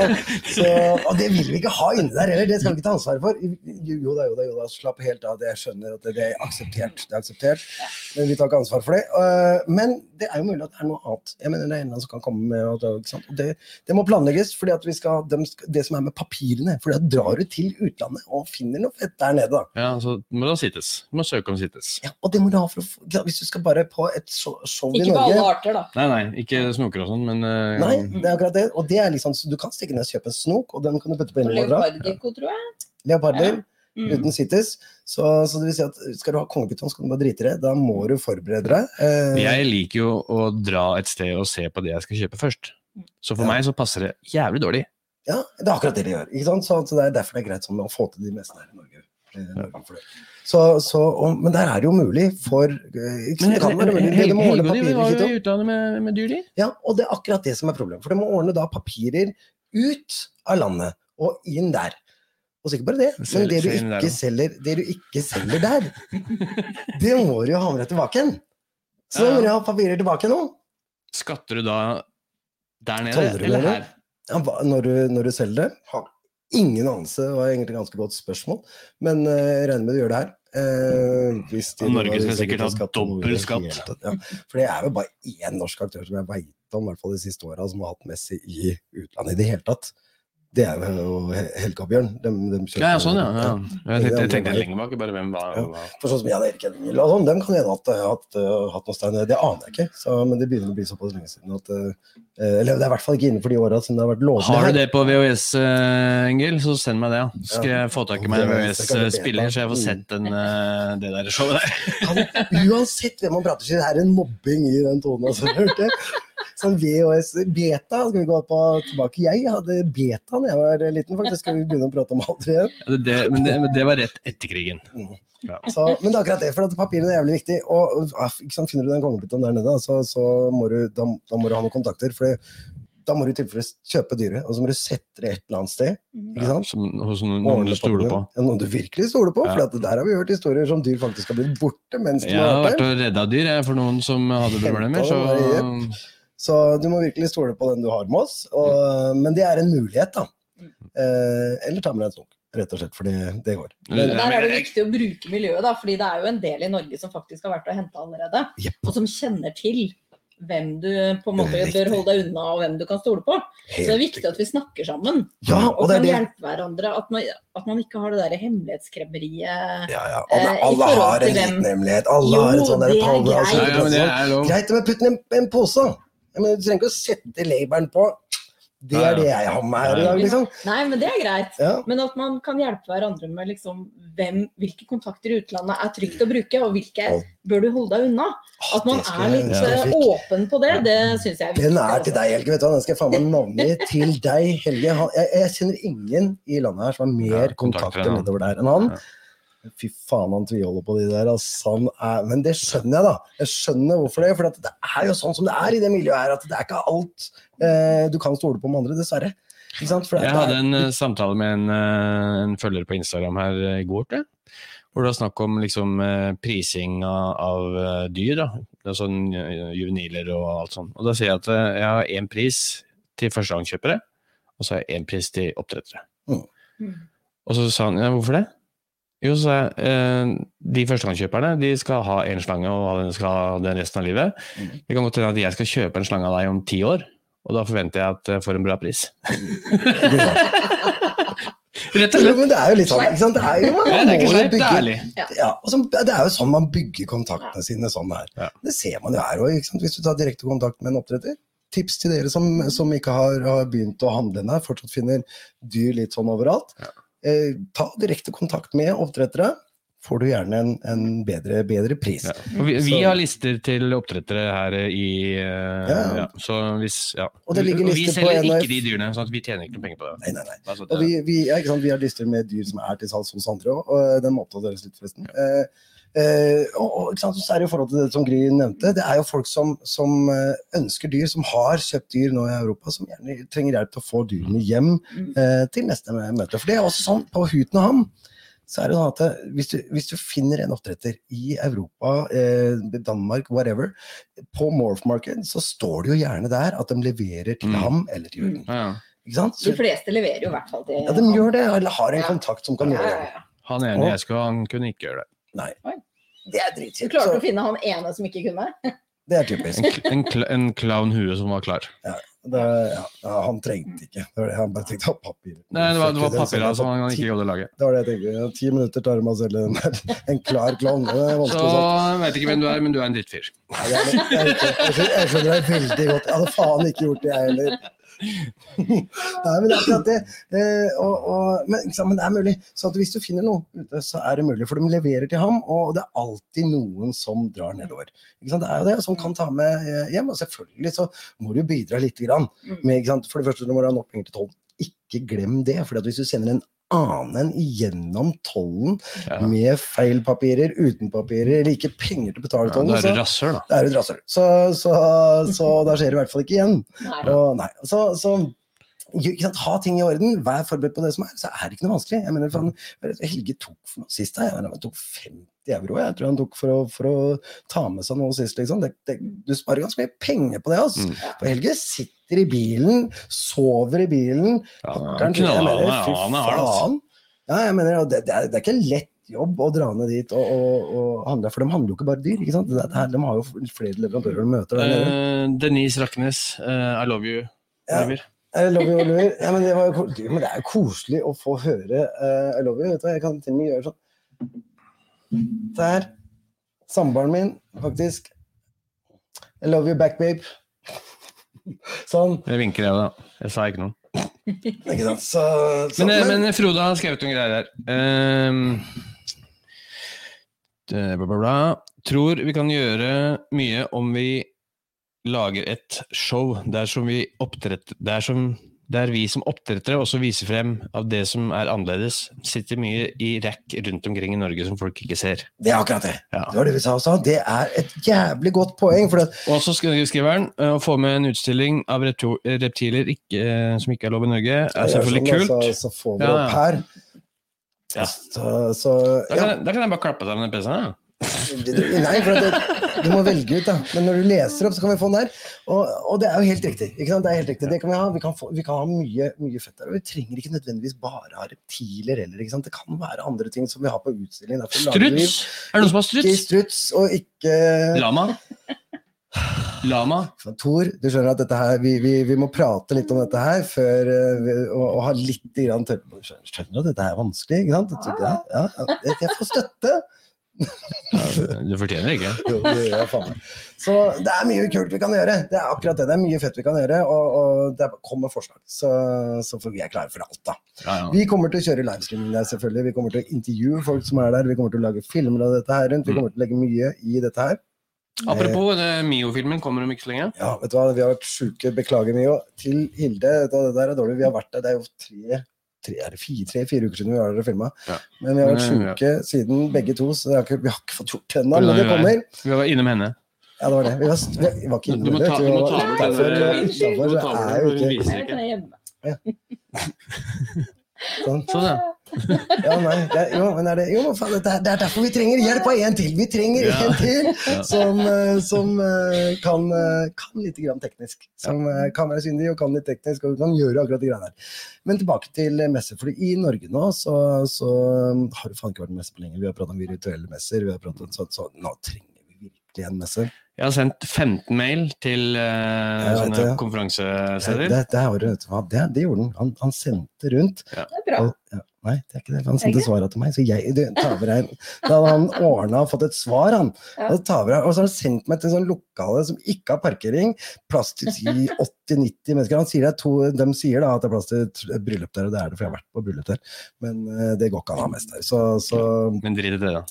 så, og det vil vi ikke ha inni der heller. Det skal vi ikke ta ansvar for. Jo jo da, jo da, jo da. Slapp helt av. Jeg skjønner at det, det er akseptert. Det er akseptert. Men vi tar ikke ansvar for det. Men det er jo mulig at det er noe annet. Jeg mener det er en som kan komme med og, det, det må planlegges. fordi at vi skal, dem Det som er med papirene. For da drar du til utlandet og finner noe fett der nede. da. Ja, så må det sittes. Du må søke om sittes. Ja, og det må du ha for å få, Hvis du skal bare på et show, i Ikke på Norge alle arter, da. Nei, nei, ikke snoker og sånn, men uh, Nei, det er akkurat det. Og det er liksom, så du kan stikke ned og kjøpe en snok, og den kan du putte på Og innholdet. Leopardgecko, tror jeg. Leoparder Mm. uten sittes. Så, så det vil si at skal du ha kongepyton, skal du bare drite i det. Da må du forberede deg. Eh, Jeg liker jo å dra et sted og se på det jeg skal kjøpe først. Så for Ja. meg så passer det jævlig dårlig. Ja, det er akkurat det de gjør. Ikke sant? Så, så det er derfor det er greit sånn å få til de meste her i Norge. Eh, det. Så, så, og, men der er det jo mulig for eh, ikke? Det kan være mulig. Det, det må ordne papirer. var jo i utlandet med, med dyr, de. Ja, og det er akkurat det som er problemet. For de må ordne da papirer ut av landet og inn der. Og så ikke bare det, men det du, ikke selger, det du ikke selger der, *laughs* det må du jo ha med deg tilbake igjen. Så da må du ha papirer tilbake nå. Skatter du da der nede, du eller her? Ja, når, du, når du selger det? Har ingen anelse, det var egentlig et ganske godt spørsmål. Men eh, jeg regner med du gjør det her. Eh, hvis de- Norge skal sikkert ha dobbel skatt. Ja. For det er jo bare én norsk aktør som jeg veit om, i hvert fall de siste åra, som har hatt Messi i utlandet i det hele tatt. Det er jo Helga-Bjørn. De, de Ja, ja, sånn, ja. ja. Jeg tenkte, jeg tenkte lenger bak, bare hvem var Ja. For sånn som Jan Erik Edmund og sånn, dem kan hende at jeg har hatt, uh, hatt noe stein. Det aner jeg ikke, så, men det begynner å bli såpass lenge siden at uh, Eller det er i hvert fall ikke innenfor de åra som det har vært lovlig. Har du det på VHS, eh, Engel, så send meg det. ja. Skal jeg få tak i meg en VHS-spiller, så jeg får sett den, eh, det der showet der. Han, uansett hvem man prater til, det er en mobbing i den tonen. Altså, hørte jeg. Sånn VHS Beta, skal vi gå på tilbake? Jeg hadde beta da jeg var liten, faktisk. Skal vi begynne å prate om alt igjen? Ja, det, det, men, det, men det var rett etter krigen. Så, men det er akkurat det, for at papirene er jævlig viktig. Og, ah, ikke sant, Finner du den kongebytten der nede, så, så må du, da, da må du ha noen kontakter. For da må du i tilfelle kjøpe dyret, og så må du sette det et eller annet sted. Ikke sant? Som, hos noen, noen du stoler på. Ja, noen du virkelig stoler på. Ja. For at der har vi hørt historier som dyr faktisk har blitt borte mens de Jeg har har vært vært der. og redda dyr jeg, for noen som hadde problemer. Så Hentet Så du må virkelig stole på den du har med oss. Og, men det er en mulighet, da. Eh, eller ta med deg en snok, rett og slett, for det, det går. Men der er det viktig å bruke miljøet, da, fordi det er jo en del i Norge som faktisk har vært og henta allerede. Yep. Og som kjenner til hvem du på en måte Riktig. bør holde deg unna, og hvem du kan stole på. Så det er viktig at vi snakker sammen. Ja, og og kan det. hjelpe hverandre. At man, at man ikke har det der hemmelighetskremmeriet. Ja, ja. Eh, Alle, i alle har en hvem- liten hemmelighet. Alle Jo, har en sånn der er power greit. Ja, ja, men det er lov. Greit det med å putte en, en pose. Mener, du trenger ikke å sette labelen på. Det Ja, ja. er det jeg har med meg her i dag, liksom. Nei, men det er greit. Ja. Men at man kan hjelpe hverandre med liksom hvem, hvilke kontakter i utlandet er trygt å bruke, og hvilke bør du holde deg unna. At man er litt jeg eh, åpen på det, det syns jeg er viktig. Den er altså. til deg, Helge. vet du? Den skal jeg faen meg navngi til deg, Helge. Jeg, jeg kjenner ingen i landet her som har mer Ja, kontakter nedover der enn han. Fy faen, han tviholder på de der. Altså, Han er, men det skjønner jeg, da. Jeg skjønner hvorfor det. For det er jo sånn som det er i det miljøet her, at det er ikke alt eh, du kan stole på med andre, dessverre. Ikke sant? For det Jeg hadde en eh, samtale med en, eh, en følger på Instagram her eh, i går, tror jeg. Hvor det var snakk om liksom, prising av, av dyr. Da. Det er sånn Juveniler og alt sånt. Og da sier jeg at jeg har én pris til førstegangskjøpere, og så har jeg én pris til oppdrettere. Mm. Og så sa han ja, hvorfor det? Jo, så eh, de førstegangskjøperne de skal ha én slange og den skal ha den resten av livet. Mm. Det kan godt hende at jeg skal kjøpe en slange av deg om ti år, og da forventer jeg at jeg får en bra pris. *laughs* Rett og slett. men det er jo litt sånn, ikke sant? Det er jo, man man det er ikke sleip, det er ærlig. Ja, og så, det er jo sånn man bygger kontaktene sine sånn her. Ja. Det ser man jo her òg, hvis du tar direkte kontakt med en oppdretter. Tips til dere som, som ikke har, har begynt å handle ennå, fortsatt finner dyr litt sånn overalt. Eh, ta direkte kontakt med oppdrettere, får du gjerne en, en bedre, bedre pris. Ja. Vi, vi har lister til oppdrettere her i uh, Ja. ja. Så hvis ja. Og det ligger vi lister på selger ikke de dyrene, sånn at vi tjener ikke noe penger på det. Nei, nei, nei. Og vi, vi, vi har lister med dyr som er til salgs hos andre òg, og den må oppdateres litt, forresten. Eh, uh, og, og? Så er det i forhold til det som Gry nevnte, det er jo folk som, som eh, ønsker dyr, som har kjøpt dyr nå i Europa, som gjerne trenger hjelp til å få dyrene hjem Mm. eh, til neste møte. For det er også sånn, på Huten og Ham, så er det sånn at eh, hvis du, hvis du finner en oppdretter i Europa, eh, Danmark, whatever, på Morph Market, så står det jo gjerne der at de leverer til Mm. ham eller til Jørgen. Ja, ja. Ikke sant? De fleste leverer jo i hvert fall til ja, de gjør det, eller har en Ja. kontakt som kan Ja, gjøre ja, det. ja. Han ene jeg skulle, han kunne ikke gjøre det. Nei. Oi. Det er Du klarte så... å finne han ene som ikke kunne? Det er typisk. En, en, kl- en clown hue som var klar. Det, ja, han trengte ikke. Det var det. Han bare tenkte papir. Nei, det var, det var papir som han ikke gjorde gadd å lage. Det var det jeg tenkte. Ti minutter tar det med å selge den der. *laughs* En klar klovn. Så jeg vet ikke hvem du er, men du er en drittfyr. Jeg, jeg, jeg, jeg skjønner deg veldig godt. Jeg hadde faen ikke gjort det, jeg heller. *laughs* Nei, men det er akkurat det. Eh, og, og, men, sant, men det er mulig. Så hvis du finner noe ute, så er det mulig. For de leverer til ham, og det er alltid noen som drar nedover. Det er jo det, som kan ta med eh, hjem. Og selvfølgelig så må du bidra lite grann. Mm. Med? For det første, du må ha nok penger til tolv. Ikke glem det. For hvis du sender en annen gjennom tollen Ja. med feil papirer, uten papirer, eller ikke penger til å betale Ja, tollen, da er så det rasshøl, da. det er et rasshøl. Så, så, så da skjer det i hvert fall ikke igjen. Nei. Og, nei, så, så ikke sant, Ha ting i orden, vær forberedt på det som er, så er det ikke noe vanskelig. Jeg mener, han, Helge tok for noe sist, da, jeg han tok 50 euro jeg tror han tok for å, for å ta med seg noe sist. Liksom. Det, det, du sparer ganske mye penger på det. Altså. Mm. For Helge sitter i bilen, sover i bilen. Ja, han er- han er hard. Ja, jeg mener, det, det, er, det er ikke lett jobb å dra ned dit og, og, og handle, for de handler jo ikke bare dyr. ikke sant? Det, det her, de har jo flere leverandører de møter der. Eh, Denise Raknes, uh, I love you. Ja. Oliver. I love you, Oliver. Ja, men, det var jo, men det er jo koselig å få høre uh, I love you. Vet du, jeg kan til og med gjøre sånn. Der. Samboeren min, faktisk. I love you back, babe. Sånn. Jeg vinker, jeg, da. Jeg sa ikke noe. Ikke sant? Så, så, Men, men, men Frode har skrevet noen greier her. Um, det- bla, bla, bla. Tror vi kan gjøre mye om vi lager et show der som vi oppdretter Der, som, der vi som oppdrettere også viser frem av det som er annerledes. Sitter mye i rack rundt omkring i Norge som folk ikke ser. det er akkurat det. Ja. Det var det vi sa også. Det er et jævlig godt poeng. For at, Og så skri- skriver han eh, å få med en utstilling av reptiler ikke, eh, som ikke er lov i Norge, er selvfølgelig sånn, kult. Så, så får vi Ja, opp her. Ja. Så, så Da kan, jeg- da kan jeg bare klappe sammen den PC-en. Nei, for det, du må velge ut, da. Men når du leser opp, så kan vi få den der. Og, og det er jo helt riktig. ikke sant? Det er helt riktig. Det kan vi ha. Vi kan, få, vi kan ha mye, mye fett der. Og vi trenger ikke nødvendigvis bare ha reptiler heller. ikke sant? Det kan være andre ting som vi har på utstilling. Derfor lager vi Struts! Er det noen som har Ikke struts? struts, og ikke Lama? Lama? Tor, du skjønner at dette her, vi, vi, vi må prate litt om dette her før, eh, vi, og, og ha litt grann tør- Skjønner skjønner du at dette er vanskelig? ikke sant? Jeg, ja, ja, jeg, jeg får støtte. Du fortjener ikke. Jo, det gjør jeg faen meg. Så det er mye kult vi kan gjøre. Det er akkurat det. Det er mye fett vi kan gjøre, og, og det kommer forslag. Så, så får vi er klare for alt, da. Ja, ja. Vi kommer til å kjøre livestreaming der, selvfølgelig. Vi kommer til å intervjue folk som er der. Vi kommer til å lage filmer av dette her rundt. Vi kommer til å legge mye i dette her. Apropos eh, Mio-filmen, kommer om ikke så lenge. Ja, vet du hva, vi har vært sjuke. Beklager Mio. Til Hilde, vet du hva, det der er dårlig. Vi har vært der. Det er jo tre, tre, er det fire, uker siden vi var der og filma. Ja. Men vi har vært sjuke siden begge to, så det har ikke, vi har ikke fått gjort det ennå. Men det kommer. Vi var innom henne. Ja, det var det. Vi var, vi, var ikke Du må inne ta- vet du må Vi ta var må så er jo ikke *laughs* sånn. Sånn, ja. Ja, nei, det, jo, men er det, jo, faen, det, er, det er derfor vi trenger hjelp av en til. Vi trenger Ja. en til *laughs* som, eh, som eh, kan, eh, kan litt grann teknisk. Som kan være syndig og kan litt teknisk og kan gjøre akkurat de greiene her. Men tilbake til messer. For i Norge nå så, så um, har det faen ikke vært messe på lenge. Vi har pratet om virtuelle messer. Vi har pratet om sånn, så nå trenger vi virkelig en messe. Jeg har sendt 15 mail til uh, sånne det. sånn konferansesteder. Det, det, det, det gjorde han. han. Han sendte rundt. Det er bra. Og, ja, nei, det er ikke det. Han sendte det svarene til meg. Så jeg, du, Taverheim, da hadde han ordna og fått et svar, han. Ja. Og, Taverheim, og så har han sendt meg til sånn lokale som ikke har parkering. Plass til 80-90 *laughs* mennesker. Han sier det er to, de sier da at det er plass til et bryllup der, og det er det, for jeg har vært på bryllup der. Men uh, det går ikke an å ha mest der. Så, så Men drit i det, da.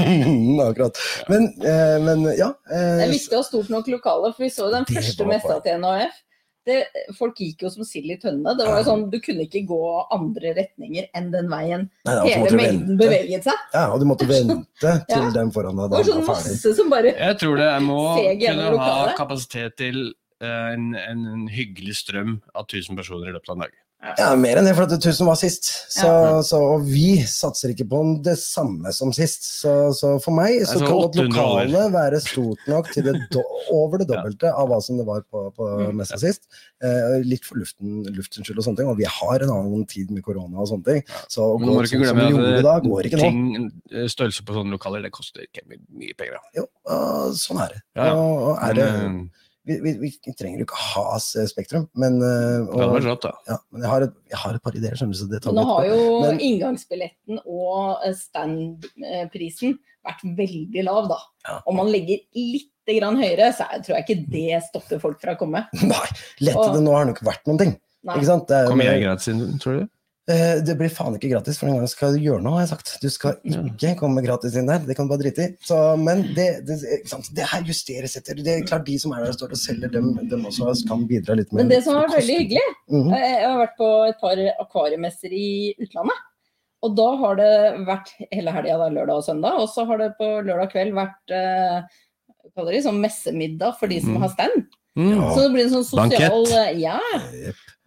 *laughs* Akkurat. Men, uh, men ja. Det eh, er viktig å ha stort nok lokale, for vi så den første messa til NHF. Det, folk gikk jo som sild i tønne. Det var jo sånn, Du kunne ikke gå andre retninger enn den veien nei, ja, hele mengden beveget seg. Ja, og du måtte vente til Ja. den foran deg da var sånn var ferdig. masse som bare Jeg tror det jeg må *laughs* kunne ha kapasitet til eh, en, en, en hyggelig strøm av 1000 personer i løpet av en dag. Ja, mer enn det, for at 1000 var sist. Så, Ja. så, og vi satser ikke på det samme som sist. Så, så for meg så kan godt lokalet være stort nok til det do, over det dobbelte av hva som det var på, på messa ja. sist. Eh, litt for luften, luftens skyld og sånne ting. Og vi har en annen tid med korona og sånne ting. Så å gå du ikke sånn som glemme vi at gjorde eh, da, går ikke nå. ting, eh, størrelse på sånne lokaler, det koster ikke mye, mye penger. Da. Jo, sånn er det. Ja, ja. Og, og er det Men, eh, vi, vi, vi trenger jo ikke ha Spektrum, men, og, det vært rått, da. ja, men jeg, har et, jeg har et par ideer, skjønner du. Så det tar Nå har jo Men- inngangsbilletten og eh, standprisen vært veldig lav, da. Ja. Om man legger litt grann høyere, så er- tror jeg ikke det stopper folk fra å komme. Nei, lettede nå har det jo ikke vært noen ting. Nei. Ikke sant? Det, er- Kommer jeg gratis inn, tror du? Eh, det blir faen ikke gratis, for en gang skal du gjøre noe, har jeg sagt. Du skal ikke komme gratis inn der, det kan du bare drite i. Så, men det, det, det her justeres etter. Det er klart de som er der og står og selger, dem, dem også kan bidra litt med Men det som har vært veldig hyggelig, mm -hmm. jeg har vært på et par akvariemesser i utlandet. Og da har det vært hele helga, lørdag og søndag. Og så har det på lørdag kveld vært eh, det, kaller sånn messemiddag for de som Mhm. har stand. Mm. Ja. Så det blir en sånn sosial Bankett. Ja,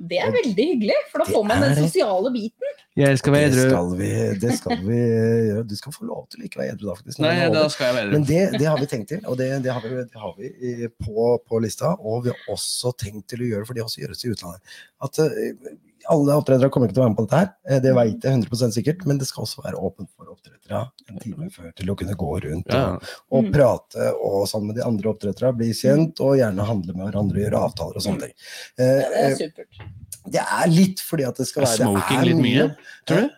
det er veldig hyggelig. For da får man den sosiale biten. Jeg skal være Det skal vi, det skal vi gjøre. Du skal få lov til å ikke være edru da, faktisk. Nei, da skal jeg være Men det, det har vi tenkt til, og det, det har vi, det har vi i- på, på lista. Og vi har også tenkt til å gjøre, for det også gjøres i utlandet, at eh, alle oppdrettere kommer ikke til å være med på dette her. Eh, Det vet jeg 100% sikkert, men det skal også være åpent for oppdrettere en time før til å kunne gå rundt Ja. og, og Mm. prate og sammen med de andre oppdretterne, bli kjent og gjerne handle med hverandre, og gjøre avtaler og sånne ting. Eh, Ja, det er eh, supert. Det er litt fordi at det skal være det smoking litt mye, tror du?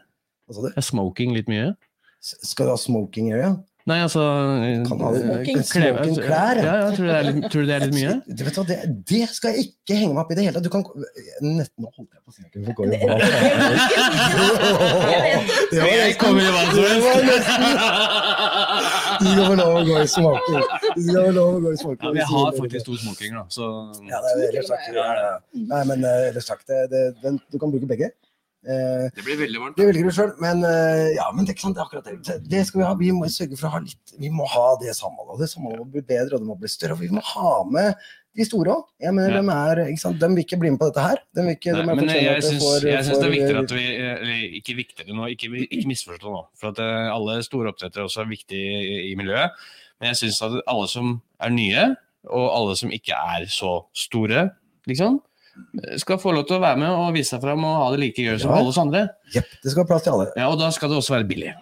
Hva sa du? Er smoking litt mye? Skal du ha smoking area? Nei, altså Kan ha Smoking. kleve- smoking klær, ja. Ja, tror, du det er litt, tror du det er litt mye? *laughs* Du vet hva, det, det skal jeg ikke henge meg opp i det hele tatt. Du kan Nesten nå holdt jeg på å si vi går jo bra. *laughs* Det var nesten Det var helst. Du skal få lov å gå i smoking. Du skal få lov å gå i smoking. Ja, vi har faktisk to smokinger, da, så Ja, det er ellers takk. Ja, ja. Nei, men eh, ellers sagt, Det, det, den, du kan bruke begge. Eh, Det blir veldig varmt. Det velger du sjøl, men eh, ja, men det er sant, det er akkurat det. Det- skal vi ha. Vi må sørge for å ha litt Vi må ha det samholdet. Det samholdet må bli bedre, og det må bli større. Og vi må ha med de store òg. Ja. de, er, de vil ikke bli med på dette her. De vil ikke, Nei, de men jeg syns, jeg syns det er viktigere at vi Eller ikke viktigere nå, ikke, ikke misforstå nå. For at eh, alle store oppdrettere også er viktige i, i miljøet. Men jeg syns at alle som er nye, og alle som ikke er så store, liksom, skal få lov til å være med og vise seg fram og ha det like gøy som Ja. alle oss andre. Yep, det skal være plass til alle. Ja, Og da skal det også være billig.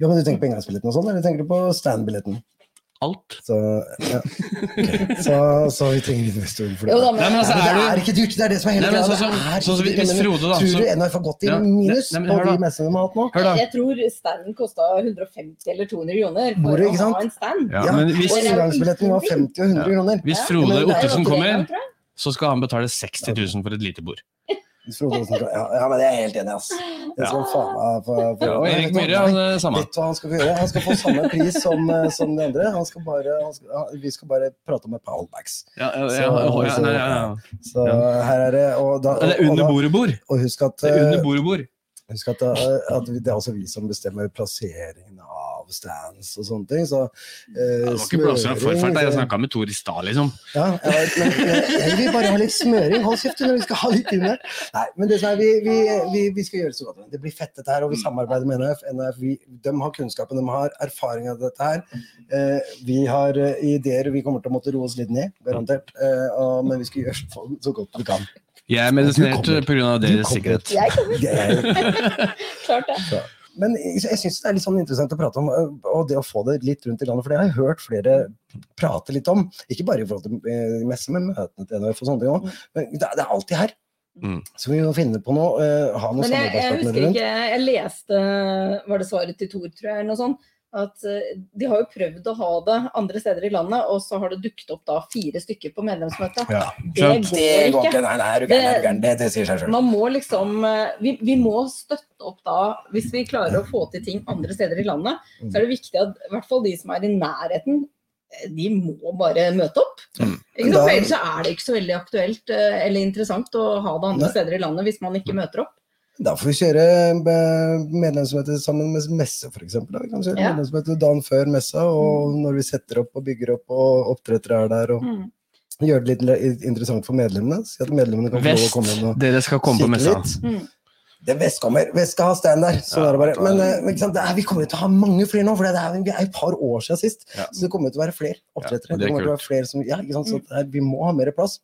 Ja, men Du tenker på inngangsbilletten og sånn, eller tenker du på stand-billetten? Alt. Så, ja. okay. *laughs* så, så vi trenger investorer for det. Jo da, Nei, men men altså, Nei, men det du- er ikke dyrt, det er det som er hele greia. sånn er sånn men Tror så- du NRF har gått i Ja, minus nei, men på de messene de har hatt nå? Hør, da. jeg tror standen kosta 150 eller 200 kroner for å sant? ha en stand. Ja, Ja, men hvis, Og inngangsbilletten var 50 og 100 kroner. hvis Frode men Ottesen kommer. Så skal han betale 60 000 for et lite bord. Ja, ja, men det er jeg helt enig ass. Det skal faen meg få- Ja, Erik? Myhre, han er samme. Vet hva han skal få gjøre? Han skal få samme pris som, eh, som de andre. Han skal bare, han skal, vi skal bare prate om et par holdbacks. Ja, ja, ja, ja, ja, ja. Så her er det Og, da, og, Det er under bordet-bord. og husk at, Det er under eh, bordet-bord. husk at, eh, at det er også vi som bestemmer plasseringen stands og sånne ting. Så uh, det var ikke blåser av forfart. Jeg så- snakka med Tor i stad, liksom. Ja, jeg men men jeg vil bare ha litt smøring. Hold kjeft når vi skal ha litt inne. Nei, men det som er, vi, vi, vi, vi skal gjøre det så godt. Det blir fett dette her, og vi samarbeider med NF. NF vi, de har kunnskapen, de har erfaring av dette her. Uh, vi har uh, ideer, vi kommer til å måtte roe oss litt ned, garantert. Eh, og, men vi skal gjøre så, så godt vi kan. Jeg er medisinert pga. Deres sikkerhet. Jeg kommer er, *laughs* klart det. Men jeg, jeg syns det er litt sånn interessant å prate om, eh, og det å få det litt rundt i landet. For det har jeg hørt flere prate litt om. Ikke bare i forhold til eh, messe, men møtene til NHF og sånne ting òg. Men det, er- det er alltid her. Mm. Så vi må finne på noe. eh, ha noe Men jeg, jeg husker ikke Jeg leste Var det svaret til Tor, tror jeg, eller noe sånt? At eh, de har jo prøvd å ha det andre steder i landet, og så har det dukket opp da fire stykker på medlemsmøtet. Ja. Det går ikke. Nei, nei, er du gæren. Det, det sier seg sjøl. Man må liksom eh, vi, vi må støtte opp da, hvis vi klarer å få til ting andre steder i landet, så er det viktig at i hvert fall de som er i nærheten, eh, de må bare møte opp. Mm. Ikke For ellers er det ikke så veldig aktuelt eller interessant å ha det andre steder i landet hvis man ikke møter opp. Da får vi kjøre eh, medlemsmøte sammen med messe, f.eks. Vi kan kjøre Ja. medlemsmøte dagen før messa, og når vi setter opp og bygger opp, og oppdrettere er der, og Mm. gjøre det litt interessant for medlemmene. Si at medlemmene kan få lov å Vest, komme inn og dere skal komme på messa. litt. Mm. Det er Vest kommer. Vest skal ha stand der. Sånn Ja, er det bare. Men, eh, men ikke sant? Det er, vi kommer til å ha mange flere nå, for det er, vi er et par år siden sist. Ja. Så det kommer til å være flere oppdrettere. Ja, det det kommer til å være flere som, ja, ikke sant? Så det er, vi må ha mer plass.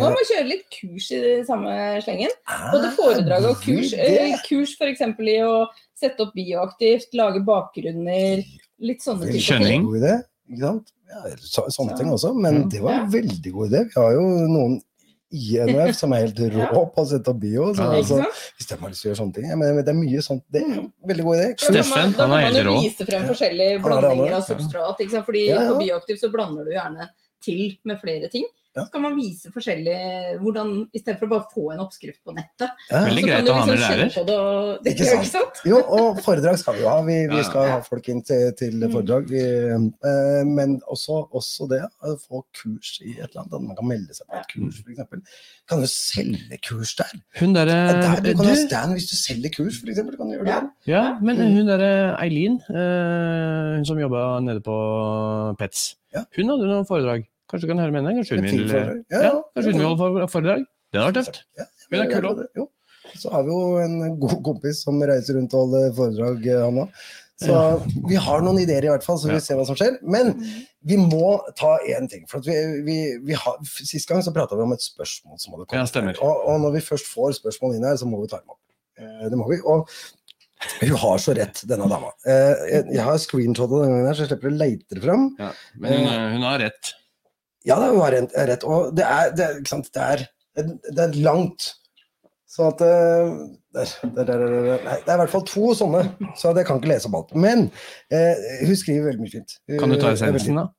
Man må kjøre litt kurs i den samme slengen. Ah, Både foredrag og kurs. Eh, Kurs f.eks. i å sette opp bioaktivt, lage bakgrunner, litt sånne ting. typer Skjønning. ting. God idé, ikke sant? Ja, sånne ting også, men det var en veldig god idé. Vi har jo noen i NF som er helt *laughs* rå på å sette opp bio. Så, Ja. Altså, hvis de har lyst til å gjøre sånne ting. Ja, men det er mye sånt. Det er en veldig god idé. Da kan helt rå. da han er kan man jo vise frem forskjellige Han er han blandinger er. av substrat. Ikke sant? Fordi Ja, ja. på bioaktiv så blander du gjerne til med flere ting. Ja. Så kan man vise forskjellig hvordan, Istedenfor å bare få en oppskrift på nettet. Ja. Veldig greit du å ha med liksom lærer. det og- Ikke sant? Ikke sant? Jo, og foredrag skal vi jo ha. Vi, vi ja. skal ha folk inn til, til Mm. foredrag. Vi, eh, men også, også det å få kurs i et eller annet. Man kan melde seg på et kurs, f.eks. Kan du selge kurs der? Hun der, der du kan ha du, stand hvis du selger kurs, f.eks. Du kan gjøre det. Ja. Ja, men hun derre Eileen, eh, hun som jobba nede på Pets, Ja. hun hadde noen foredrag. Kanskje du kan høre med henne? Kanskje hun vil, filmforedrag. ja, kanskje hun vil holde for- foredrag? Det hadde vært tøft. Hun er kul også. Så har vi jo en god kompis som reiser rundt og holder foredrag, eh, han òg. Så vi har noen ideer i hvert fall, så vi Ja. ser hva som skjer. Men vi må ta én ting. For at vi, vi, vi har, Sist gang så prata vi om et spørsmål som hadde kommet. Ja, stemmer. Og, og når vi først får spørsmål inn her, så må vi ta dem opp. Eh, det må vi. Og hun har så rett, denne dama. Eh, jeg, jeg har screenshotet denne gangen, her, så jeg slipper å leite det fram. Ja. Men hun, hun har rett. Ja, det var rent, rett. Og det er, det? Det, er, det er langt. Så at eh, der, der, der, Det er i hvert fall to sånne, så jeg kan ikke lese om alt. Men eh, hun skriver veldig mye fint. Kan du ta essensen, da?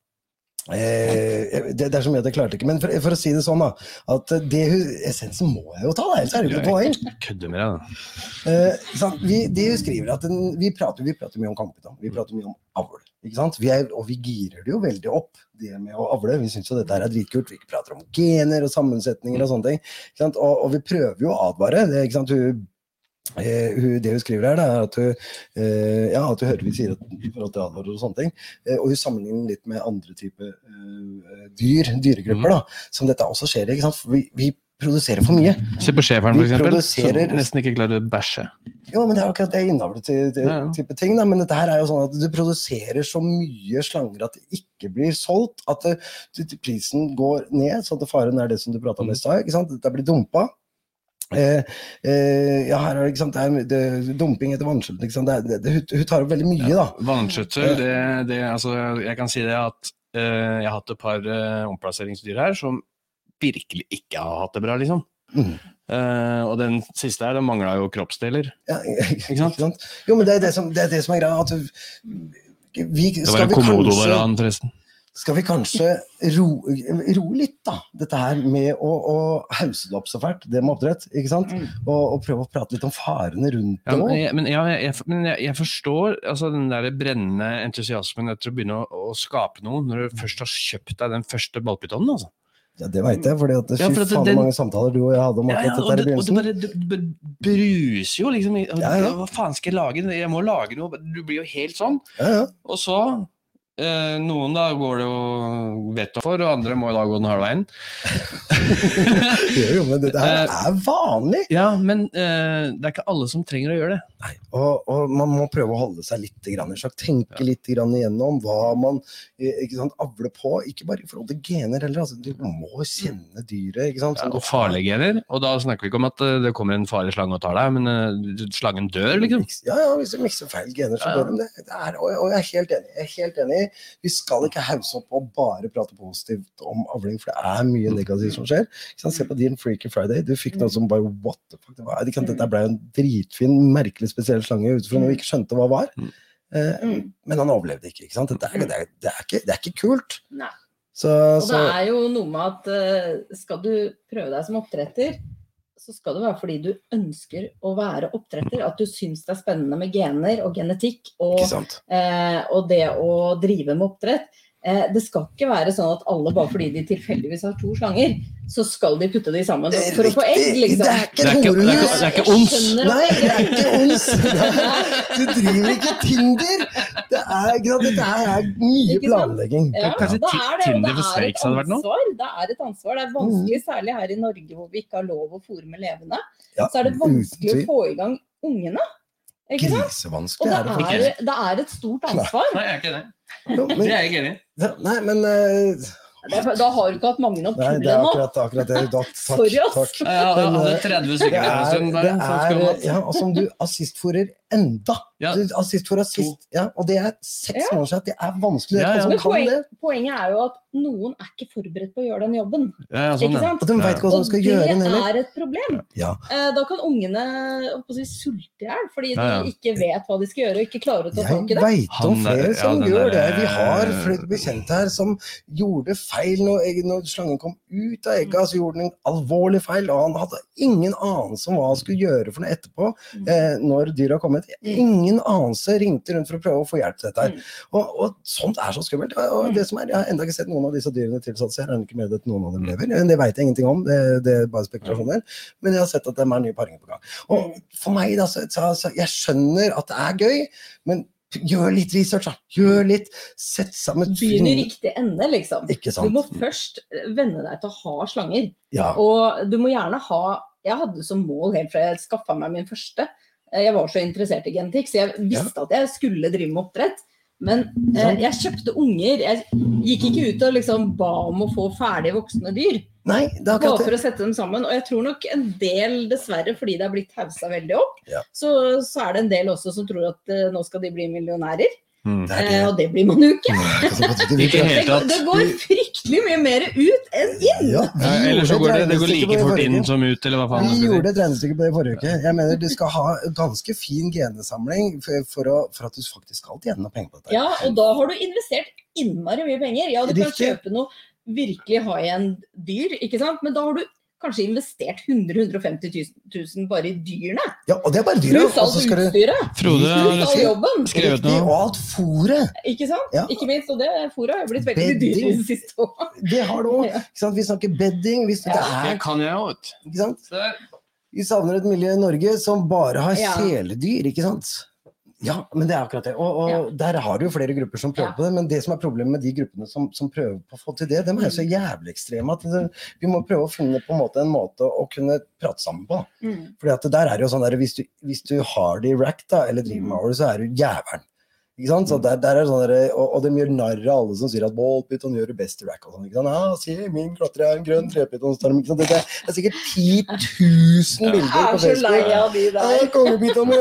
Eh, det, det er så mye at jeg klarte ikke. Men for, for å si det sånn, da. At det essensen må jeg jo ta, da, ellers er det ikke noe poeng. Kødder med deg, da. Eh, sant? vi, det hun skriver at den, vi, prater, vi prater mye om kampene, vi prater mye om avl. Ikke sant? Vi er, og vi girer det jo veldig opp, det med å avle. Vi syns jo dette her er dritkult. Vi prater om gener og sammensetninger og sånne ting. Ikke sant? Og, og vi prøver jo å advare. Det, ikke sant? Hun, det hun skriver her, da er at hun, eh, ja, at hun hører vi sier at, i forhold til advarer og sånne ting. Eh, og hun sammenligner litt med andre typer eh, dyr, dyregrupper, da, som dette også skjer i. Vi, vi produserer for mye. Se på schæferen, Vi produserer- Som nesten ikke klarer å bæsje. Jo, men det er akkurat det innavlet til, til, Ja, ja. type ting. Da. Men dette her er jo sånn at du produserer så mye slanger at det ikke blir solgt. At det, det- prisen går ned, så at faren er det som du prata om i stad. Dette blir dumpa. Eh, eh, ja, her er det? Det er, det, dumping etter er, det, hun- tar opp veldig mye, da. Vannskjøtsel, det, det altså, Jeg kan si det at eh, jeg har hatt et par eh, omplasseringsdyr her som virkelig ikke har hatt det bra, liksom. Mm. Eh, og den siste her, den mangla jo kroppsdeler. Ja, *laughs* ikke sant? Jo, men det er det som, det er, det som er greia. At vi, vi, Det var en komodovaran, forresten. Skal vi kanskje roe ro litt, da. Dette her med å, å hause det opp så fælt, det med oppdrett. ikke sant? Mm. Og, og prøve å prate litt om farene rundt Ja, det men òg. jeg, men, ja, jeg, men jeg, jeg forstår altså, den der brennende entusiasmen etter å begynne å, å skape noe, når du først har kjøpt deg den første ballpytonen. Altså. Ja, det veit jeg. fordi at, Ja, for at faen den- mange samtaler du og jeg hadde om Ja, akkurat ja, ja, dette i begynnelsen. og det bare du, bruser jo, liksom. Ja, ja. Hva faen skal jeg lage? Jeg må lage noe. Du blir jo helt sånn. Ja, ja. Og så Noen da går det jo vettet for, og andre må da gå den halve veien. *laughs* Jo, men dette her Eh, er vanlig. Ja, men eh, det er ikke alle som trenger å gjøre det. Og, og man må prøve å holde seg litt grann i sjakk. Tenke litt grann igjennom hva man eh, ikke sant, avler på. Ikke bare i forhold til gener heller. Altså, du må kjenne dyret. ikke sant? Ja, og farlige gener. Og da snakker vi ikke om at eh, det kommer en farlig slange og tar deg, men uh, slangen dør, liksom. Ja, ja, hvis du mikser feil gener, så Ja, ja. dør de det. det er, og, og jeg er helt enig. Jeg er helt enig. Vi skal ikke hause opp og bare prate positivt om avling, for det er mye negativt som skjer. Se på din Freaky Friday. Du fikk noe som bare what the fuck det var. Ikke sant? Dette ble en dritfin, merkelig spesiell slange ut fra noe vi ikke skjønte hva var. Mm. Eh, men han overlevde ikke. ikke sant? Det er, det, er, det, er ikke, det er ikke kult. Nei. Så, Og det er jo noe med at eh, skal du prøve deg som oppdretter, så skal det være fordi du ønsker å være oppdretter. At du syns det er spennende med gener og genetikk og, eh, og det å drive med oppdrett. Eh, det skal ikke være sånn at alle, bare fordi de tilfeldigvis har to slanger, så skal de putte de sammen for å få egg, liksom. Det er ikke Det er ikke- horehus. det er ikke- det er ikke ons. Nei, det er ikke ons. *laughs* Du driver ikke Tinder. Det er, dette er mye planlegging. Ja, Kanskje da er det, Tinder for et hadde vært noe? Det er et ansvar. Det er vanskelig, særlig her i Norge hvor vi ikke har lov å fòre med levende. Så er det vanskelig å få i gang ungene. Ikke sant? Og Grisevanskelig det er det faktisk. er, det er et stort ansvar. Nei, jeg er ikke det. Jo, Det er jeg ikke enig i. nei, men uh, Da har du ikke hatt mange nok Nei, det er akkurat, akkurat det. Da, takk, *laughs* Sorry, ass. takk. Jeg hadde Men, hadde eh, 30 Det stykker en er, stund. som er ja, som du assistfòrer enda. Ja. Du for assist, ja, og det er seks Ja. måneder siden. Det er vanskelig. Ja, ja. Altså, Men det. poenget er jo at noen er ikke forberedt på å gjøre den jobben. Ja, ja, sånn, Ikke ja. Og de vet ikke hva de skal det gjøre den heller. er et problem. Ja. Eh, Da kan ungene si, sulte i hjel fordi Ja, ja. de ikke vet hva de skal gjøre og ikke klarer å ta Jeg tak i det. veit om flere som gjør det. Vi har flere bekjente her som gjorde feil når, egg- når slangen kom ut av egget. Så gjorde den en alvorlig feil, og han hadde ingen anelse om hva han skulle gjøre for noe etterpå. Mm. Eh, når dyra kom ut. Ingen anelse ringte rundt for å prøve å få hjelp til dette. her. Mm. Og, og sånt er så skummelt. Og det som er, Jeg har ennå ikke sett noen av disse dyrene tilsatt, så jeg regner ikke med at noen av dem lever. Det veit jeg ingenting om, det, det er bare spekulasjoner. Men jeg har sett at det er nye paringer på gang. Og for meg, da, så, så, jeg skjønner at det er gøy, men gjør litt research, da. Gjør litt. Sett sammen Begynn i riktig ende, liksom. Ikke Du må først venne deg til å ha slanger. Ja. Og du må gjerne ha jeg hadde som mål helt fra jeg skaffa meg min første. Eh, Jeg var så interessert i genetikk, så jeg visste at jeg skulle drive med oppdrett. Men eh, jeg kjøpte unger. Jeg gikk ikke ut og liksom ba om å få ferdig voksne dyr. Nei, det er Bare for å sette dem sammen. Og jeg tror nok en del, dessverre, fordi det er blitt haussa veldig opp, Ja. så, så er det en del også som tror at eh, nå skal de bli millionærer. Mm. Det Eh, det. og det blir man jo ikke. Det *laughs* Det, går- det går fryktelig mye mer ut enn inn. Ja, Ja, Eller så går det, det går like fort inn som ut, eller hva faen. Vi gjorde et regnestykke på det i forrige uke. Jeg mener Du skal ha ganske fin genesamling for, for, å, for at du faktisk skal tjene noe penger på dette. Ja, og da har du investert innmari mye penger. Ja, du kan kjøpe noe virkelig high-end dyr, ikke sant? men da har du kanskje investert 100 000-150 000 bare i dyrene. Ja, og det er bare dyra. Pluss alt så skal du utstyret. Frode har jobben. skrevet noe. og alt fôret. Ikke sant? Ja. Ikke minst, og det fôret har jo blitt veldig dyrt i det siste året. Det har du òg. Ja. Vi snakker bedding. Vi snakker, Ja. det Det kan jeg òg, vet du. Vi savner et miljø i Norge som bare har Ja. kjæledyr, ikke sant? Ja, men det er akkurat det. Og, og der har du jo flere grupper som prøver Ja. på det, men det som er problemet med de gruppene som, som prøver på å få til det, de er jo så jævlig ekstreme at det, vi må prøve å finne på en måte en måte å kunne prate sammen på. Mm. Fordi at der er jo sånn der, hvis du, hvis du har det i rack da, eller driver med det, så er du jævelen. Ikke sant? Så der, der er det sånn der, og, og de gjør narr av alle som sier at Ballpyton gjør det best i rack. og sånn, ikke sant? Ja, se, min klatrer er en grønn trepytonstorm. Det er, det er sikkert 10 000 bilder på Facebook. av Ja,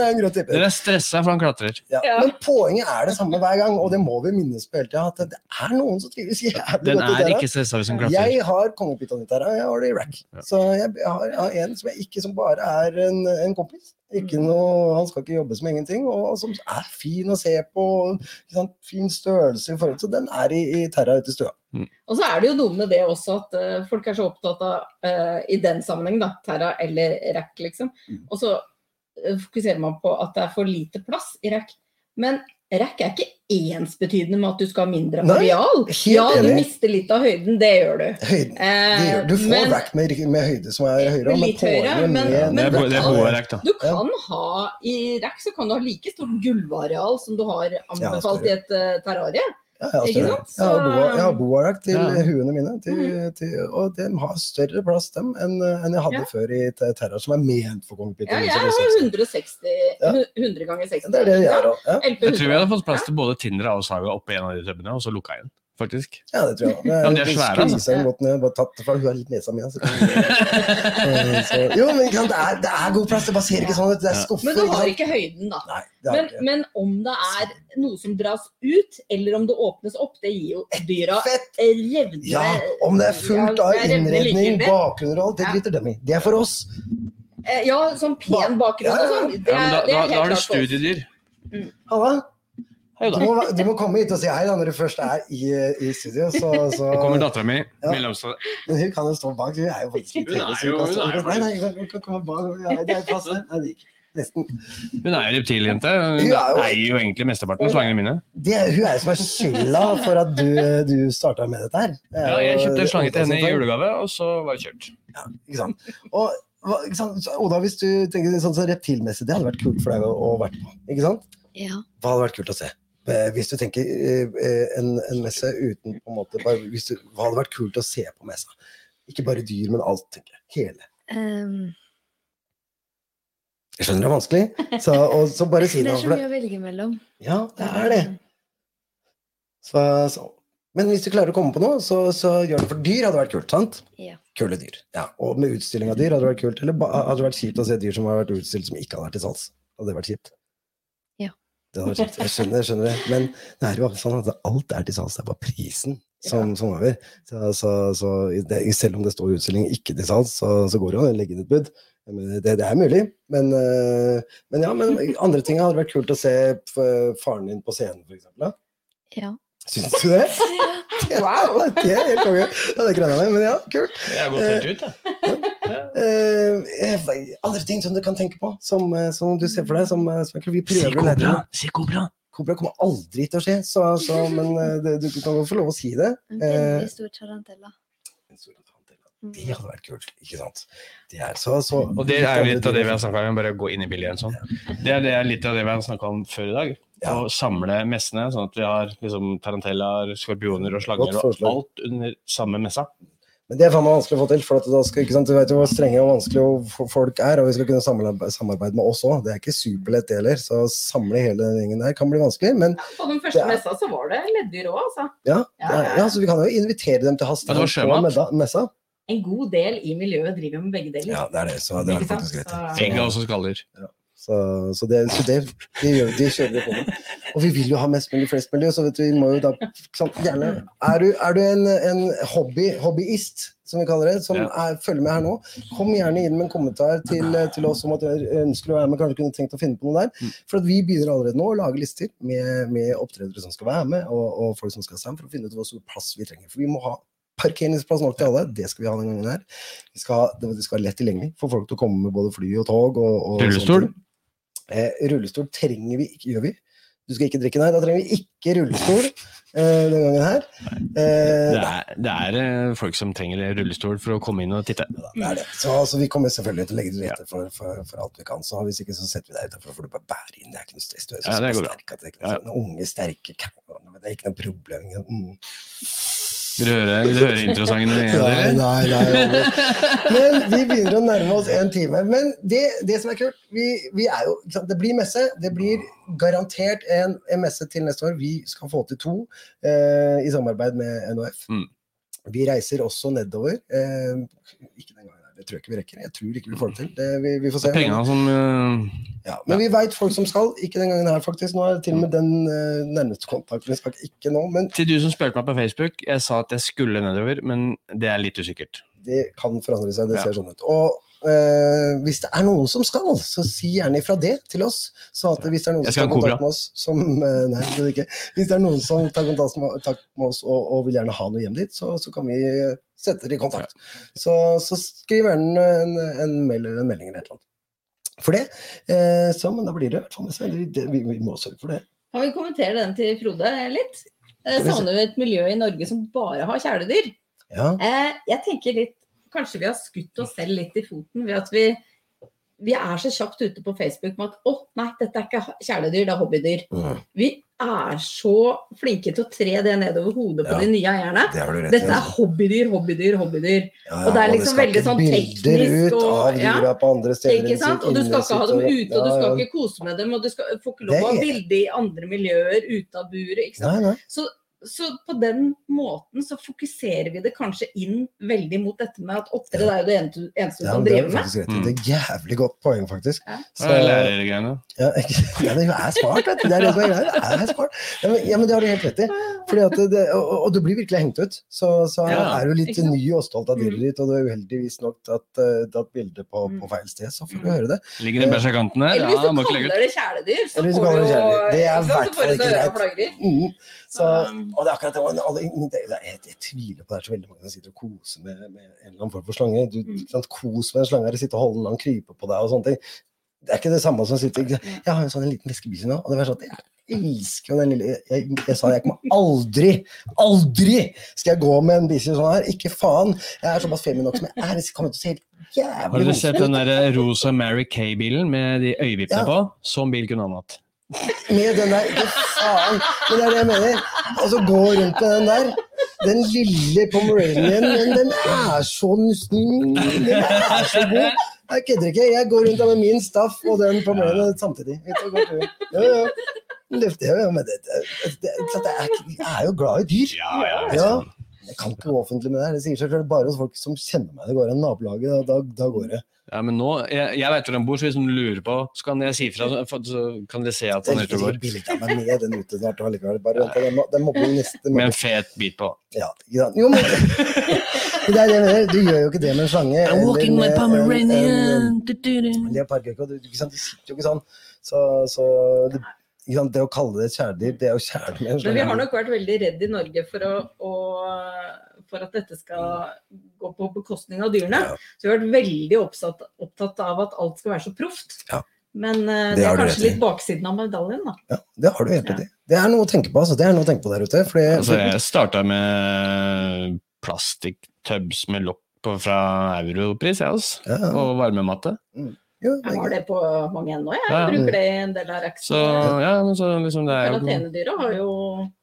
er en grønn trepyton. Dere er stressa for han klatrer. Ja. Men poenget er det samme hver gang, og det må vi minnes på hele tida. At det er noen som trives jævlig godt i er det. ikke stressa hvis han klatrer. Jeg har kongepyton i terra, jeg har det i rack. Så jeg har, jeg har en som jeg ikke som bare er en, en kompis. Mm. Ikke noe, han skal ikke jobbe som ingenting, og som er fin å se på. Ikke sant? Fin størrelse i forhold til Den er i, i terra ute i stua. Og så er det jo noe med det også at uh, folk er så opptatt av, uh, i den sammenheng, da, Terra eller rack, liksom. Mm. Og så eh, fokuserer man på at det er for lite plass i rack. Men rack er ikke ensbetydende med at du skal ha mindre areal. Ja, du mister litt av høyden, det gjør du. Høyden. Eh, Det gjør, du får men rack med, med høyde som er høyere, men Litt høyere, poenget men- med Det er, bo- men- det er boerekt, da. du kan ha i rack så kan du ha like stort gulvareal som du har anbefalt i et uh, terrarie. Ja, jeg har Ikke større. sant? Jeg har Så- jeg har boarakk til Ja. huene mine, til, Mhm. til, og de har større plass dem enn enn jeg hadde Ja. før i te- Terra, som er ment for kongepyton. Ja, jeg har 160 Ja. 100 ganger 60. Det er det jeg har òg. Ja. Jeg tror vi hadde fått plass til både Tindra og Saga oppi en av de tubbene, og så lukka igjen, faktisk. ja, det tror jeg. Ja, men de er svære, altså. skvisa den godt ned, bare tatt det fra hun er litt nesa mi. Altså. Så- Jo, men ikke sant, det er, det er god plass, det bare ser ikke sånn ut. Det er skuffer. Men du har ikke høyden, da. Nei, det har Men, ikke. men om det er noe som dras ut, eller om det åpnes opp, det gir jo dyra revne Ja, om det er fullt av det er innredning, bakgrunner og alt, det driter dem i. Det er for oss. Eh, Ja, sånn pen bakgrunn og sånn. Det Ja, men er, da, det da, er da har for oss. studiedyr. Halla. Hei Du må, du må komme hit og si hei da når du først er i, i studio. Så, så, Nå kommer dattera mi. Ja. Men hun kan jo stå bak. Hun er jo faktisk litt Hun er trevlig, er Nei, nei, hun kan komme bak. Ja, det er plass der. Nei, det gikk. Nesten. Hun er jo reptiljente. Hun Hun er jo- eier jo egentlig mesteparten av slangene mine. Det er, hun er jo som er skylda for at du, du starta med dette her. Er Ja, jeg kjøpte en slange til henne i julegave, og så var det kjørt. Ja, ikke sant? Og, hva- ikke sant? Så, Oda, hvis du tenker sånn så reptilmessig, det hadde vært kult for deg å, å vært på. Ikke sant? Ja. Hva hadde vært kult å se? Eh, Hvis du tenker eh, en, en messe uten på en måte bare, du, Hva hadde vært kult å se på messa? Ikke bare dyr, men alt. tenker jeg. Hele. Um... Jeg skjønner det er vanskelig, så, og, så bare si *laughs* det er så mye å velge mellom. Ja, det er det. Så, så. Men hvis du klarer å komme på noe, så, så gjør det. For dyr hadde vært kult, sant? Ja. Kule dyr. Ja, Og med utstilling av dyr hadde det vært kult. Eller hadde det vært kjipt å se dyr som har vært utstilt som ikke hadde vært til salgs? Hadde det vært kjipt? Ja. Det hadde vært kjipt. Jeg skjønner, jeg skjønner det. Men det er jo sånn at alt er til salgs. Det er bare prisen som, som over. Så, så, så det, selv om det står utstilling ikke til salgs, så, så går det jo an å legge inn et bud. Det, det er mulig, men, øh, men ja, men andre ting hadde vært kult å se faren din på scenen, f.eks. Ja. Syns du det? *laughs* Wow! *laughs* Det er helt konge. Ja, det greia meg, men ja, kult. Jeg har gått helt ut, jeg. Eh, eh, andre ting som du kan tenke på, som, eh, som du ser for deg, som, eh, som jeg tror vi prøver si kobra! Si kobra! Kobra kommer aldri til å skje, så, så, men eh, det, du kan få lov å si det. En Eh, veldig stor tarantella. Mm. Det hadde vært kult, ikke sant? Det er så, så Og det er litt av det vi har snakka om, bare gå inn i bildet igjen sånn. Det er, det er litt av det vi har snakka om før i dag. Ja. Å samle messene, sånn at vi har liksom tarantellaer, skorpioner og slanger og alt under samme messa. Men det er faen meg vanskelig å få til. for at da skal, ikke sant, Du vet jo hvor strenge og vanskelig og folk er, og vi skal kunne samarbeide, samarbeide med oss òg. Det er ikke superlett, det heller. Så å samle hele den gjengen der kan bli vanskelig. Men På den første er- messa så var det leddyr òg, altså. ja, Ja, ja, ja. ja, så vi kan jo invitere dem til Ja, Hastighet på messa. En god del i miljøet driver med begge deler. Ja, det er det. Så det er faktisk greit. Så- Egg er også skaller. Så, så det, så det, det, gjør, det kjører vi på med. Og vi vil jo ha mest mulig, flest mulig, så vet du, vi må jo da sant, gjerne Er du, er du en, en hobby, hobbyist, som vi kaller det, som er, følger med her nå, kom gjerne inn med en kommentar til, til oss om at du ønsker å være med, kanskje kunne tenkt å finne på noe der. For at vi begynner allerede nå å lage lister med, med opptredere som skal være med, og, og folk som skal sammen, for å finne ut hvor stor plass vi trenger. For vi må ha parkeringsplass nok til alle, det skal vi ha denne gangen her. Vi skal, ha- det skal være lett tilgjengelig for folk til å komme med både fly og tog. Og, og Rullestol? Eh, rullestol trenger vi ikke, gjør vi? Du skal ikke drikke, nei. Da trenger vi ikke rullestol eh, denne gangen her. Eh, Det er, det er eh, folk som trenger rullestol for å komme inn og titte. det er det. Så, altså, vi kommer selvfølgelig til å legge til rette for, for, for alt vi kan. Så hvis ikke, så setter vi deg utenfor, for du bare bærer inn. Det er ikke noe stress. Du er så Ja, det går bra. sterk at det er ikke Ja. noe sånn unge, sterke Det er ikke noe problem. Mm. Vil du høre, vil du høre introsangen? Nei, nei, nei. Men vi begynner å nærme oss en time. Men det, det som er kult, vi, vi er jo, det blir messe. Det blir garantert en, en messe til neste år. Vi skal få til to eh, i samarbeid med NHF. Mm. Vi reiser også nedover. Eh, ikke den gangen, det tror jeg ikke vi rekker. Jeg tror ikke vi får det til. Det, vi, vi får se. Pengene som uh, Ja, men vi veit folk som skal. Ikke den gangen her, faktisk. Nå er det til og med den uh, nærmeste kontakten. Vi skal ikke nå, men Til du som spurte meg på Facebook, jeg sa at jeg skulle nedover, men det er litt usikkert. det kan forandre seg. Det Ja. ser sånn ut. Og Uh, hvis det er noen som skal, så si gjerne ifra det til oss. Så at hvis det er noen som tar kontakt med oss som uh, Nei. Hvis det er noen som tar kontakt med oss og, og vil gjerne ha noe hjem dit, så, så kan vi sette dere i kontakt. Så, så skriver han en, en mail eller en melding eller et eller annet. For det. Eh, så, men da blir det i hvert fall med vi, vi må sørge for det. Kan vi kommentere den til Frode litt? Jeg vi savner jo et miljø i Norge som bare har kjæledyr. Ja. Eh, jeg tenker litt Kanskje vi har skutt oss selv litt i foten ved at vi, vi er så kjapt ute på Facebook med at å nei, dette er ikke kjæledyr, det er hobbydyr. Mm. Vi er så flinke til å tre det nedover hodet på Ja. de nye eierne. Det rett. Dette er altså. hobbydyr, hobbydyr, hobbydyr. Ja, og det er ja, liksom veldig sånn teknisk og- av ja. på andre steder. Ikke sant? Og du skal ikke ha dem ute, og du skal ja. ikke kose med dem, og du skal, får ikke lov å ha bilde i andre miljøer ute av buret. Ikke sant? Nei, nei. Så, så på den måten så fokuserer vi det kanskje inn veldig mot dette med at oppdrett er jo det eneste, eneste du Ja, kan er drive med. Mm. Det er jævlig godt poeng, faktisk. Ja. Så, Det er lærergreiene. ja, ja, det er smart, vet du. Det er det som er greia. Det er smart. Ja, men, ja, men det har du helt rett i. Fordi at det, og, og du blir virkelig hengt ut. Så, så Ja, er du litt ny og stolt av dyret Mm. ditt, og du er uheldigvis nok tatt, uh, tatt bilde på, Mm. på feil sted, så får du høre det. Ligger det bæsj i kanten her? Eller hvis Ja, du må ikke legge ut. kaller det kjæledyr, så Eller hvis du får du jo. Det er i hvert så får fall du ikke greit. Mm. Så, Um, og det er akkurat det. og alle- det, det, jeg, jeg tviler på det er så veldig mange som sitter og koser med, med en eller annen form for slange. Du, Mm. sant, Kos med en slange, eller sitte og holde den, han kryper på deg og sånne ting. Det er ikke det samme som å sitte Jeg har en sånn en liten veskebikkje nå, og det var sånn at jeg elsker jo den lille jeg, jeg, jeg sa jeg kommer aldri, aldri skal jeg gå med en bikkje sånn her. Ikke faen. Jeg er såpass femi nok som jeg er. Jeg kommer til å se helt Har du dere sett den der rosa Mary Kay-bilen med de øyevippene Ja. på? Sånn bil kunne han hatt. Med den der Hva faen. Men det er det jeg mener. Og så gå rundt med den der. Den lille pomeranien, men den er så nusten. Den er så god. Jeg kødder ikke. Jeg går rundt med min staff og den pomeranien samtidig. Ja, ja. Det, det, men det, det, det, det er, jeg er jo glad i dyr. Ja, ja, Ja. Jeg kan ikke gå offentlig med det. Det sier seg selv. Bare hos folk som kjenner meg. Det går an nabolaget. Da, da, går det. Ja, men nå, Jeg, jeg vet hvor han bor, så hvis han lurer på, så kan jeg si fra. Så, kan dere se at han er ute og går. Jeg meg med den ute snart. allikevel. Bare vent den, den mobber neste Med en fet bit på. Ja, sant? Jo, men det er det jeg mener. Du gjør jo ikke det med en slange. I'm walking my Pomeranian. Du, sitter jo ikke sånn. Så, så det? Det å kalle det et kjæledyr, det er jo kjæledyr. Men vi har nok vært veldig redd i Norge for, å, å, for at dette skal gå på bekostning av dyrene. Ja. Så vi har vært veldig oppsatt, opptatt av at alt skal være så proft. Ja. Men uh, Det det er kanskje litt baksiden av medaljen, da. Ja, det har du helt rett i. Det er noe å tenke på. Altså. Det er noe å tenke på der ute. Fordi... Altså, jeg starta med plastikktubs med lokk fra Europris, jeg, altså. ja, Og varmematte. Mm. Jo, Jeg har det på mange ennå, jeg. Ja, ja. Bruker det i en del av Så reksene. ja, men så liksom det er Karantenedyra har jo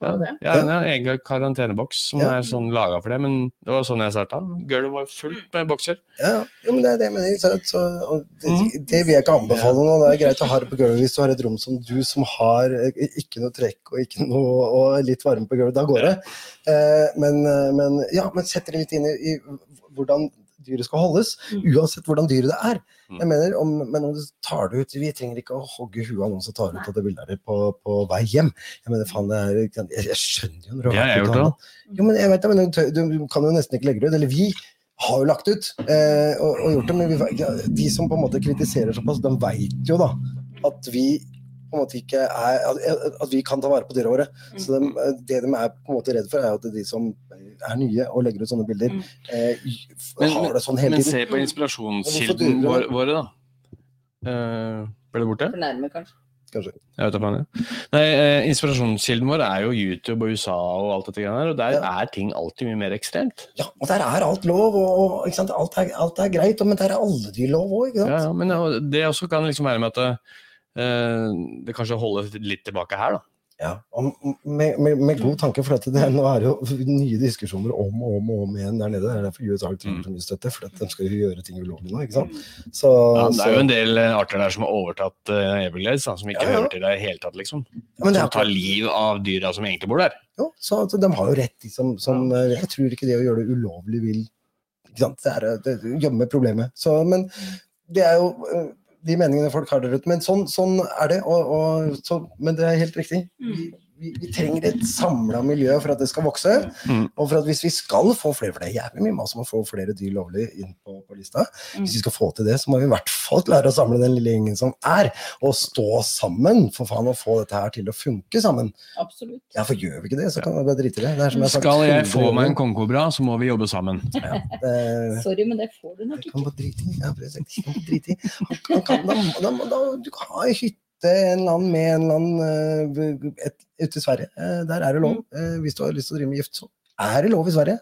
ja, det. Ja, jeg har en egen karanteneboks som Ja. er sånn laga for det, men det var sånn jeg starta. Gulvet var fullt med bokser. Ja, jo, men det er det jeg mener. Så, og det, Mhm. det vil jeg ikke anbefale nå. Det er greit å ha det på gulvet hvis du har et rom som du, som har eh, ikke noe trekk og, ikke noe, og litt varme på gulvet. Da går det. Eh, men, eh, men, ja, men sett dere litt inn i, i hvordan dyret skal holdes, Mm. uansett hvordan dyret det er. Mm. Jeg mener, om, Men om du tar det ut Vi trenger ikke å hogge huet av noen som tar ut av det bildet der på, på vei hjem. Jeg mener, faen, det er, jeg, jeg skjønner jo når du har vært ute jo, men jeg vet det, men du, du kan jo nesten ikke legge det ut. Eller vi har jo lagt ut eh, og, og gjort det, men vi, de som på en måte kritiserer såpass, de veit jo da at vi på en måte ikke er At, at vi kan ta vare på dyra våre. Så de, det de er på en måte redd for, er at de som er nye og legger ut sånne bilder, Mm. eh, Men- har det sånn hele Men tiden. se på inspirasjonskilden vår, våre, da. Uh, ble det borte? Fornærme, kanskje. Kanskje. Jeg vet da. Nei, eh, inspirasjonskilden vår er jo YouTube og USA og alt dette greiene der, og der er ting alltid mye mer ekstremt. Ja, og der er alt lov, og, og ikke sant? Alt, er, alt er greit, og- men der er alle dyr lov òg, ikke sant? Ja, ja, men ja, det også kan liksom være med at eh, det kanskje holder litt tilbake her, da. Ja, med, med, med god tanke, for det, nå er det jo nye diskusjoner om og om og om igjen der nede. Det er derfor USA trenger så mye støtte, for at de skal jo gjøre ting ulovlig nå. ikke sant? Så, Ja, det er jo en del eh, arter der som har overtatt uh, Everglades, da, som ikke Ja, ja. hører til der i det hele tatt, liksom. Som er, tar liv av dyra som egentlig bor der. jo, så altså, de har jo rett, liksom. Som, eh, jeg tror ikke det å gjøre det ulovlig vil ikke sant? Det er å gjemme problemet. Så, men det er jo eh, de meningene folk har der ute. Men sånn, sånn er det. Og, og, så, men det er helt riktig. Vi, vi, vi trenger et samla miljø for at det skal vokse. Mm. Og for at hvis vi skal få flere, for det er jævlig mye mas om å få flere dyr lovlig inn på, på lista. Mm. Hvis vi skal få til det, så må vi i hvert fall klare å samle den lille gjengen som er, og stå sammen for faen å få dette her til å funke sammen. Absolutt. Ja, for gjør vi ikke det, så kan vi bare drite i det. det er som jeg sagt Skal jeg få meg en kongekobra, så må vi jobbe sammen. Eh, Sorry, men det får du nok Jeg kan ikke. bare drite i. Ja, jeg kan drite i. Han, han kan, da, da, da, du kan ha en hytte en eller annen med en eller annen eh, ute i Sverige. Eh, der er det lov. Mm. Eh, hvis du har lyst til å drive med gift, så er det lov i Sverige.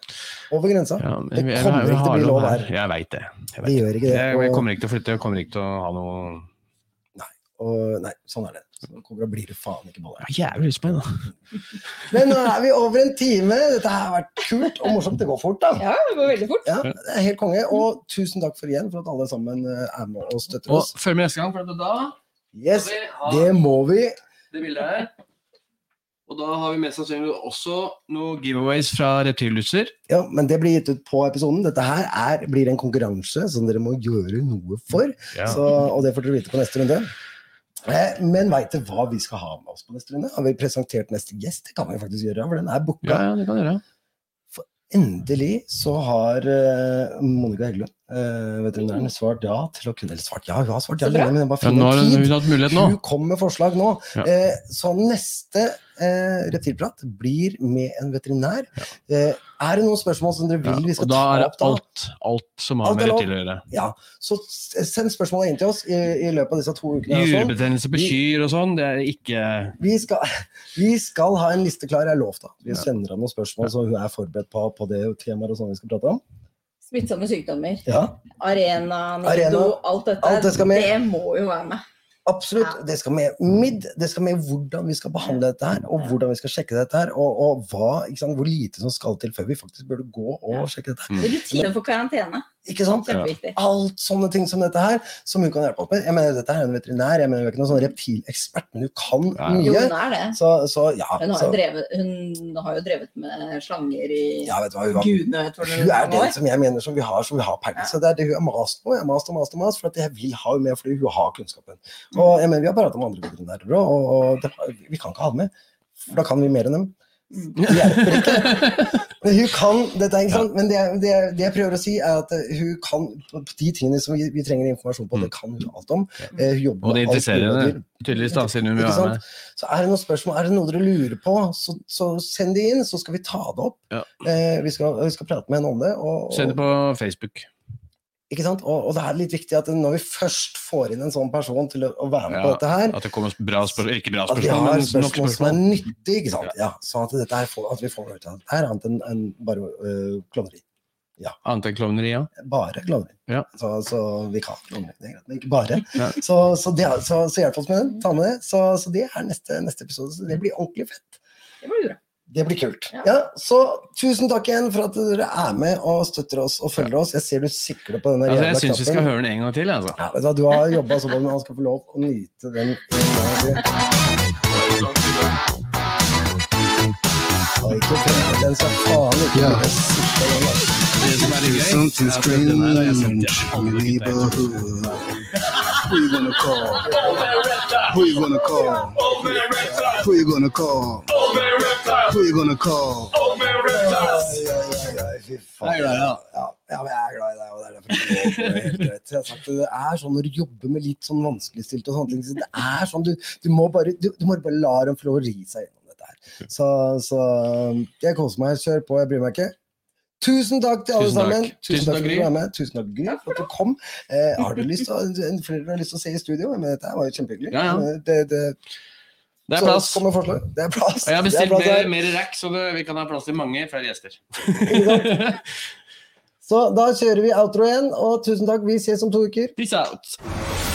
Over grensa. Ja, men Det jeg- jeg- kommer jeg ikke til å bli lov her. Jeg veit det. Jeg, vet Det gjør ikke det. Jeg, jeg kommer ikke til å flytte, jeg kommer ikke til å ha noe Og nei, sånn er det. Så og blir det faen ikke bolle. Jeg har jævlig lyst på en, da. *laughs* Men nå er vi over en time. Dette har vært kult og morsomt. Det går fort, da. Ja, det går veldig fort. Ja, det er helt konge. Og tusen takk for igjen for at alle sammen er med og støtter oss. Og før følg med neste gang, for da Yes, det må vi. det bildet her. Og da har vi mest sannsynlig også noen giveaways fra Reptilhuser. Ja, men det blir gitt ut på episoden. Dette her er, blir en konkurranse som dere må gjøre noe for. Ja. Så, og det får dere vite på neste runde. Eh, Men veit dere hva vi skal ha med oss på neste runde? Har vi presentert neste gjest? Det kan vi faktisk gjøre, for den er booka. ja, ja, det kan dere. Endelig så har eh, Monica Heggelund, uh, veterinæren, svart ja til å kunne Eller svart ja, hun har svart ja, men bare Ja, finne nå har en hun tid. hatt mulighet nå. Hun kom med forslag nå. Ja. Eh, så neste eh, reptilprat blir med en veterinær. Eh, er det noen spørsmål som dere Ja, vil vi skal ta er det opp da? alt, alt som har Alt er med reptil å gjøre. Ja, så send spørsmålet inn til oss i, i løpet av disse to ukene. Jurebetennelse på kyr og sånn, det er ikke Vi skal, *laughs* vi skal ha en liste klar, jeg lovte. Vi Ja. sender ham noen spørsmål, så hun er forberedt på, på det temaet og sånn vi skal prate om. Smittsomme sykdommer. Ja, Arena, Nido, Arena. alt dette. Alt det skal med. Det må jo være med. Absolutt. Det skal med midd, det skal med hvordan vi skal behandle dette her, og hvordan vi skal sjekke dette her, og, og hva, sant, hvor lite som skal til før vi faktisk burde gå og sjekke dette. Rutine for karantene. Ikke sant? Ja. Alt sånne ting som dette her, som hun kan hjelpe oss med. Jeg mener, dette er en veterinær, jeg mener, hun er ikke noen sånn reptilekspert, men hun kan Ja. Jo, mye. hun er det. Så, så ja. Hun har, Så, jo drevet, hun har jo drevet med slanger i ja, vet du hva, hun, gudene vet hvor hun er den som jeg mener som vi har, som vi har peiling. Så det er det hun har mast på. Jeg har mast og mast og mast, for at jeg vil ha henne med fordi hun har kunnskapen. Og jeg mener, vi har pratet om andre veterinærer òg, og, og det, vi kan ikke ha henne med. For da kan vi mer enn dem. Mm. Det hjelper ikke. *laughs* Men hun kan dette, ikke sant? Men det, det, det jeg prøver å si, er at hun kan de tingene som vi, vi trenger informasjon på, det kan hun alt om. Eh, Hun jobber Og det interesserer henne, tydeligvis, da, siden hun vil være med. Så er det noen spørsmål, er det noe dere lurer på, så, så send det inn, så skal vi ta det opp. Ja. Eh, vi, skal, vi skal prate med henne om det. Og, og, Send det på Facebook. Ikke sant? Og, og det er litt viktig at når vi først får inn en sånn person til å, å være med på dette her, At det kommer bra spørsmål, ikke bra at vi spørsmål, har men nok spørsmål som er nyttig nyttige, ikke sant? Ja, sånn at, dette her at vi får noe ut av det. her, er annet enn en bare øh, klovneri. Annet enn klovneri, ja. Bare klovneri. Ja. Så, så vi kan klovner, det er greit, men ikke bare. Ja. Så, så, det, så, så hjelp oss med den. Ta med det. Så, så det er neste, neste episode. Så det blir ordentlig fett. Det var jo bra. Det blir kult. Ja. Ja, så tusen takk igjen for at dere er med og støtter oss og følger oss. Jeg ser du sikler på denne Altså, jeg syns vi skal høre den en gang til. Altså. Ja, vet du, du har jobba så godt, men han skal få lov å nyte den. den skal faen ikke Ja. altså. Det som er litt gøy, er at denne Who you gonna call? Who you gonna call? Who you gonna call? Who you gonna call? Jeg er glad i deg, Ja, men jeg er glad i deg, det er derfor er. Jeg har sagt det, er sånn når du jobber med litt sånn vanskeligstilte og sånne ting, det er sånn, du, du må bare, du, du må bare la dem få lov ri seg gjennom dette her. Så, så jeg koser meg, kjør på, jeg bryr meg ikke. Tusen takk til alle Tusen takk. sammen. Tusen, Tusen takk takk, for at du var med. Tusen takk, Gry, for at du kom. Eh, har du lyst til, flere har lyst til å se i studio, men dette var jo kjempehyggelig. Ja, ja. Eh, Det, det, Det er plass. Det er plass. Og jeg har bestilt mer, mer rack, så det, vi kan ha plass til mange flere gjester. *laughs* Så da kjører vi outro igjen, og tusen takk. Vi ses om to uker. Peace out.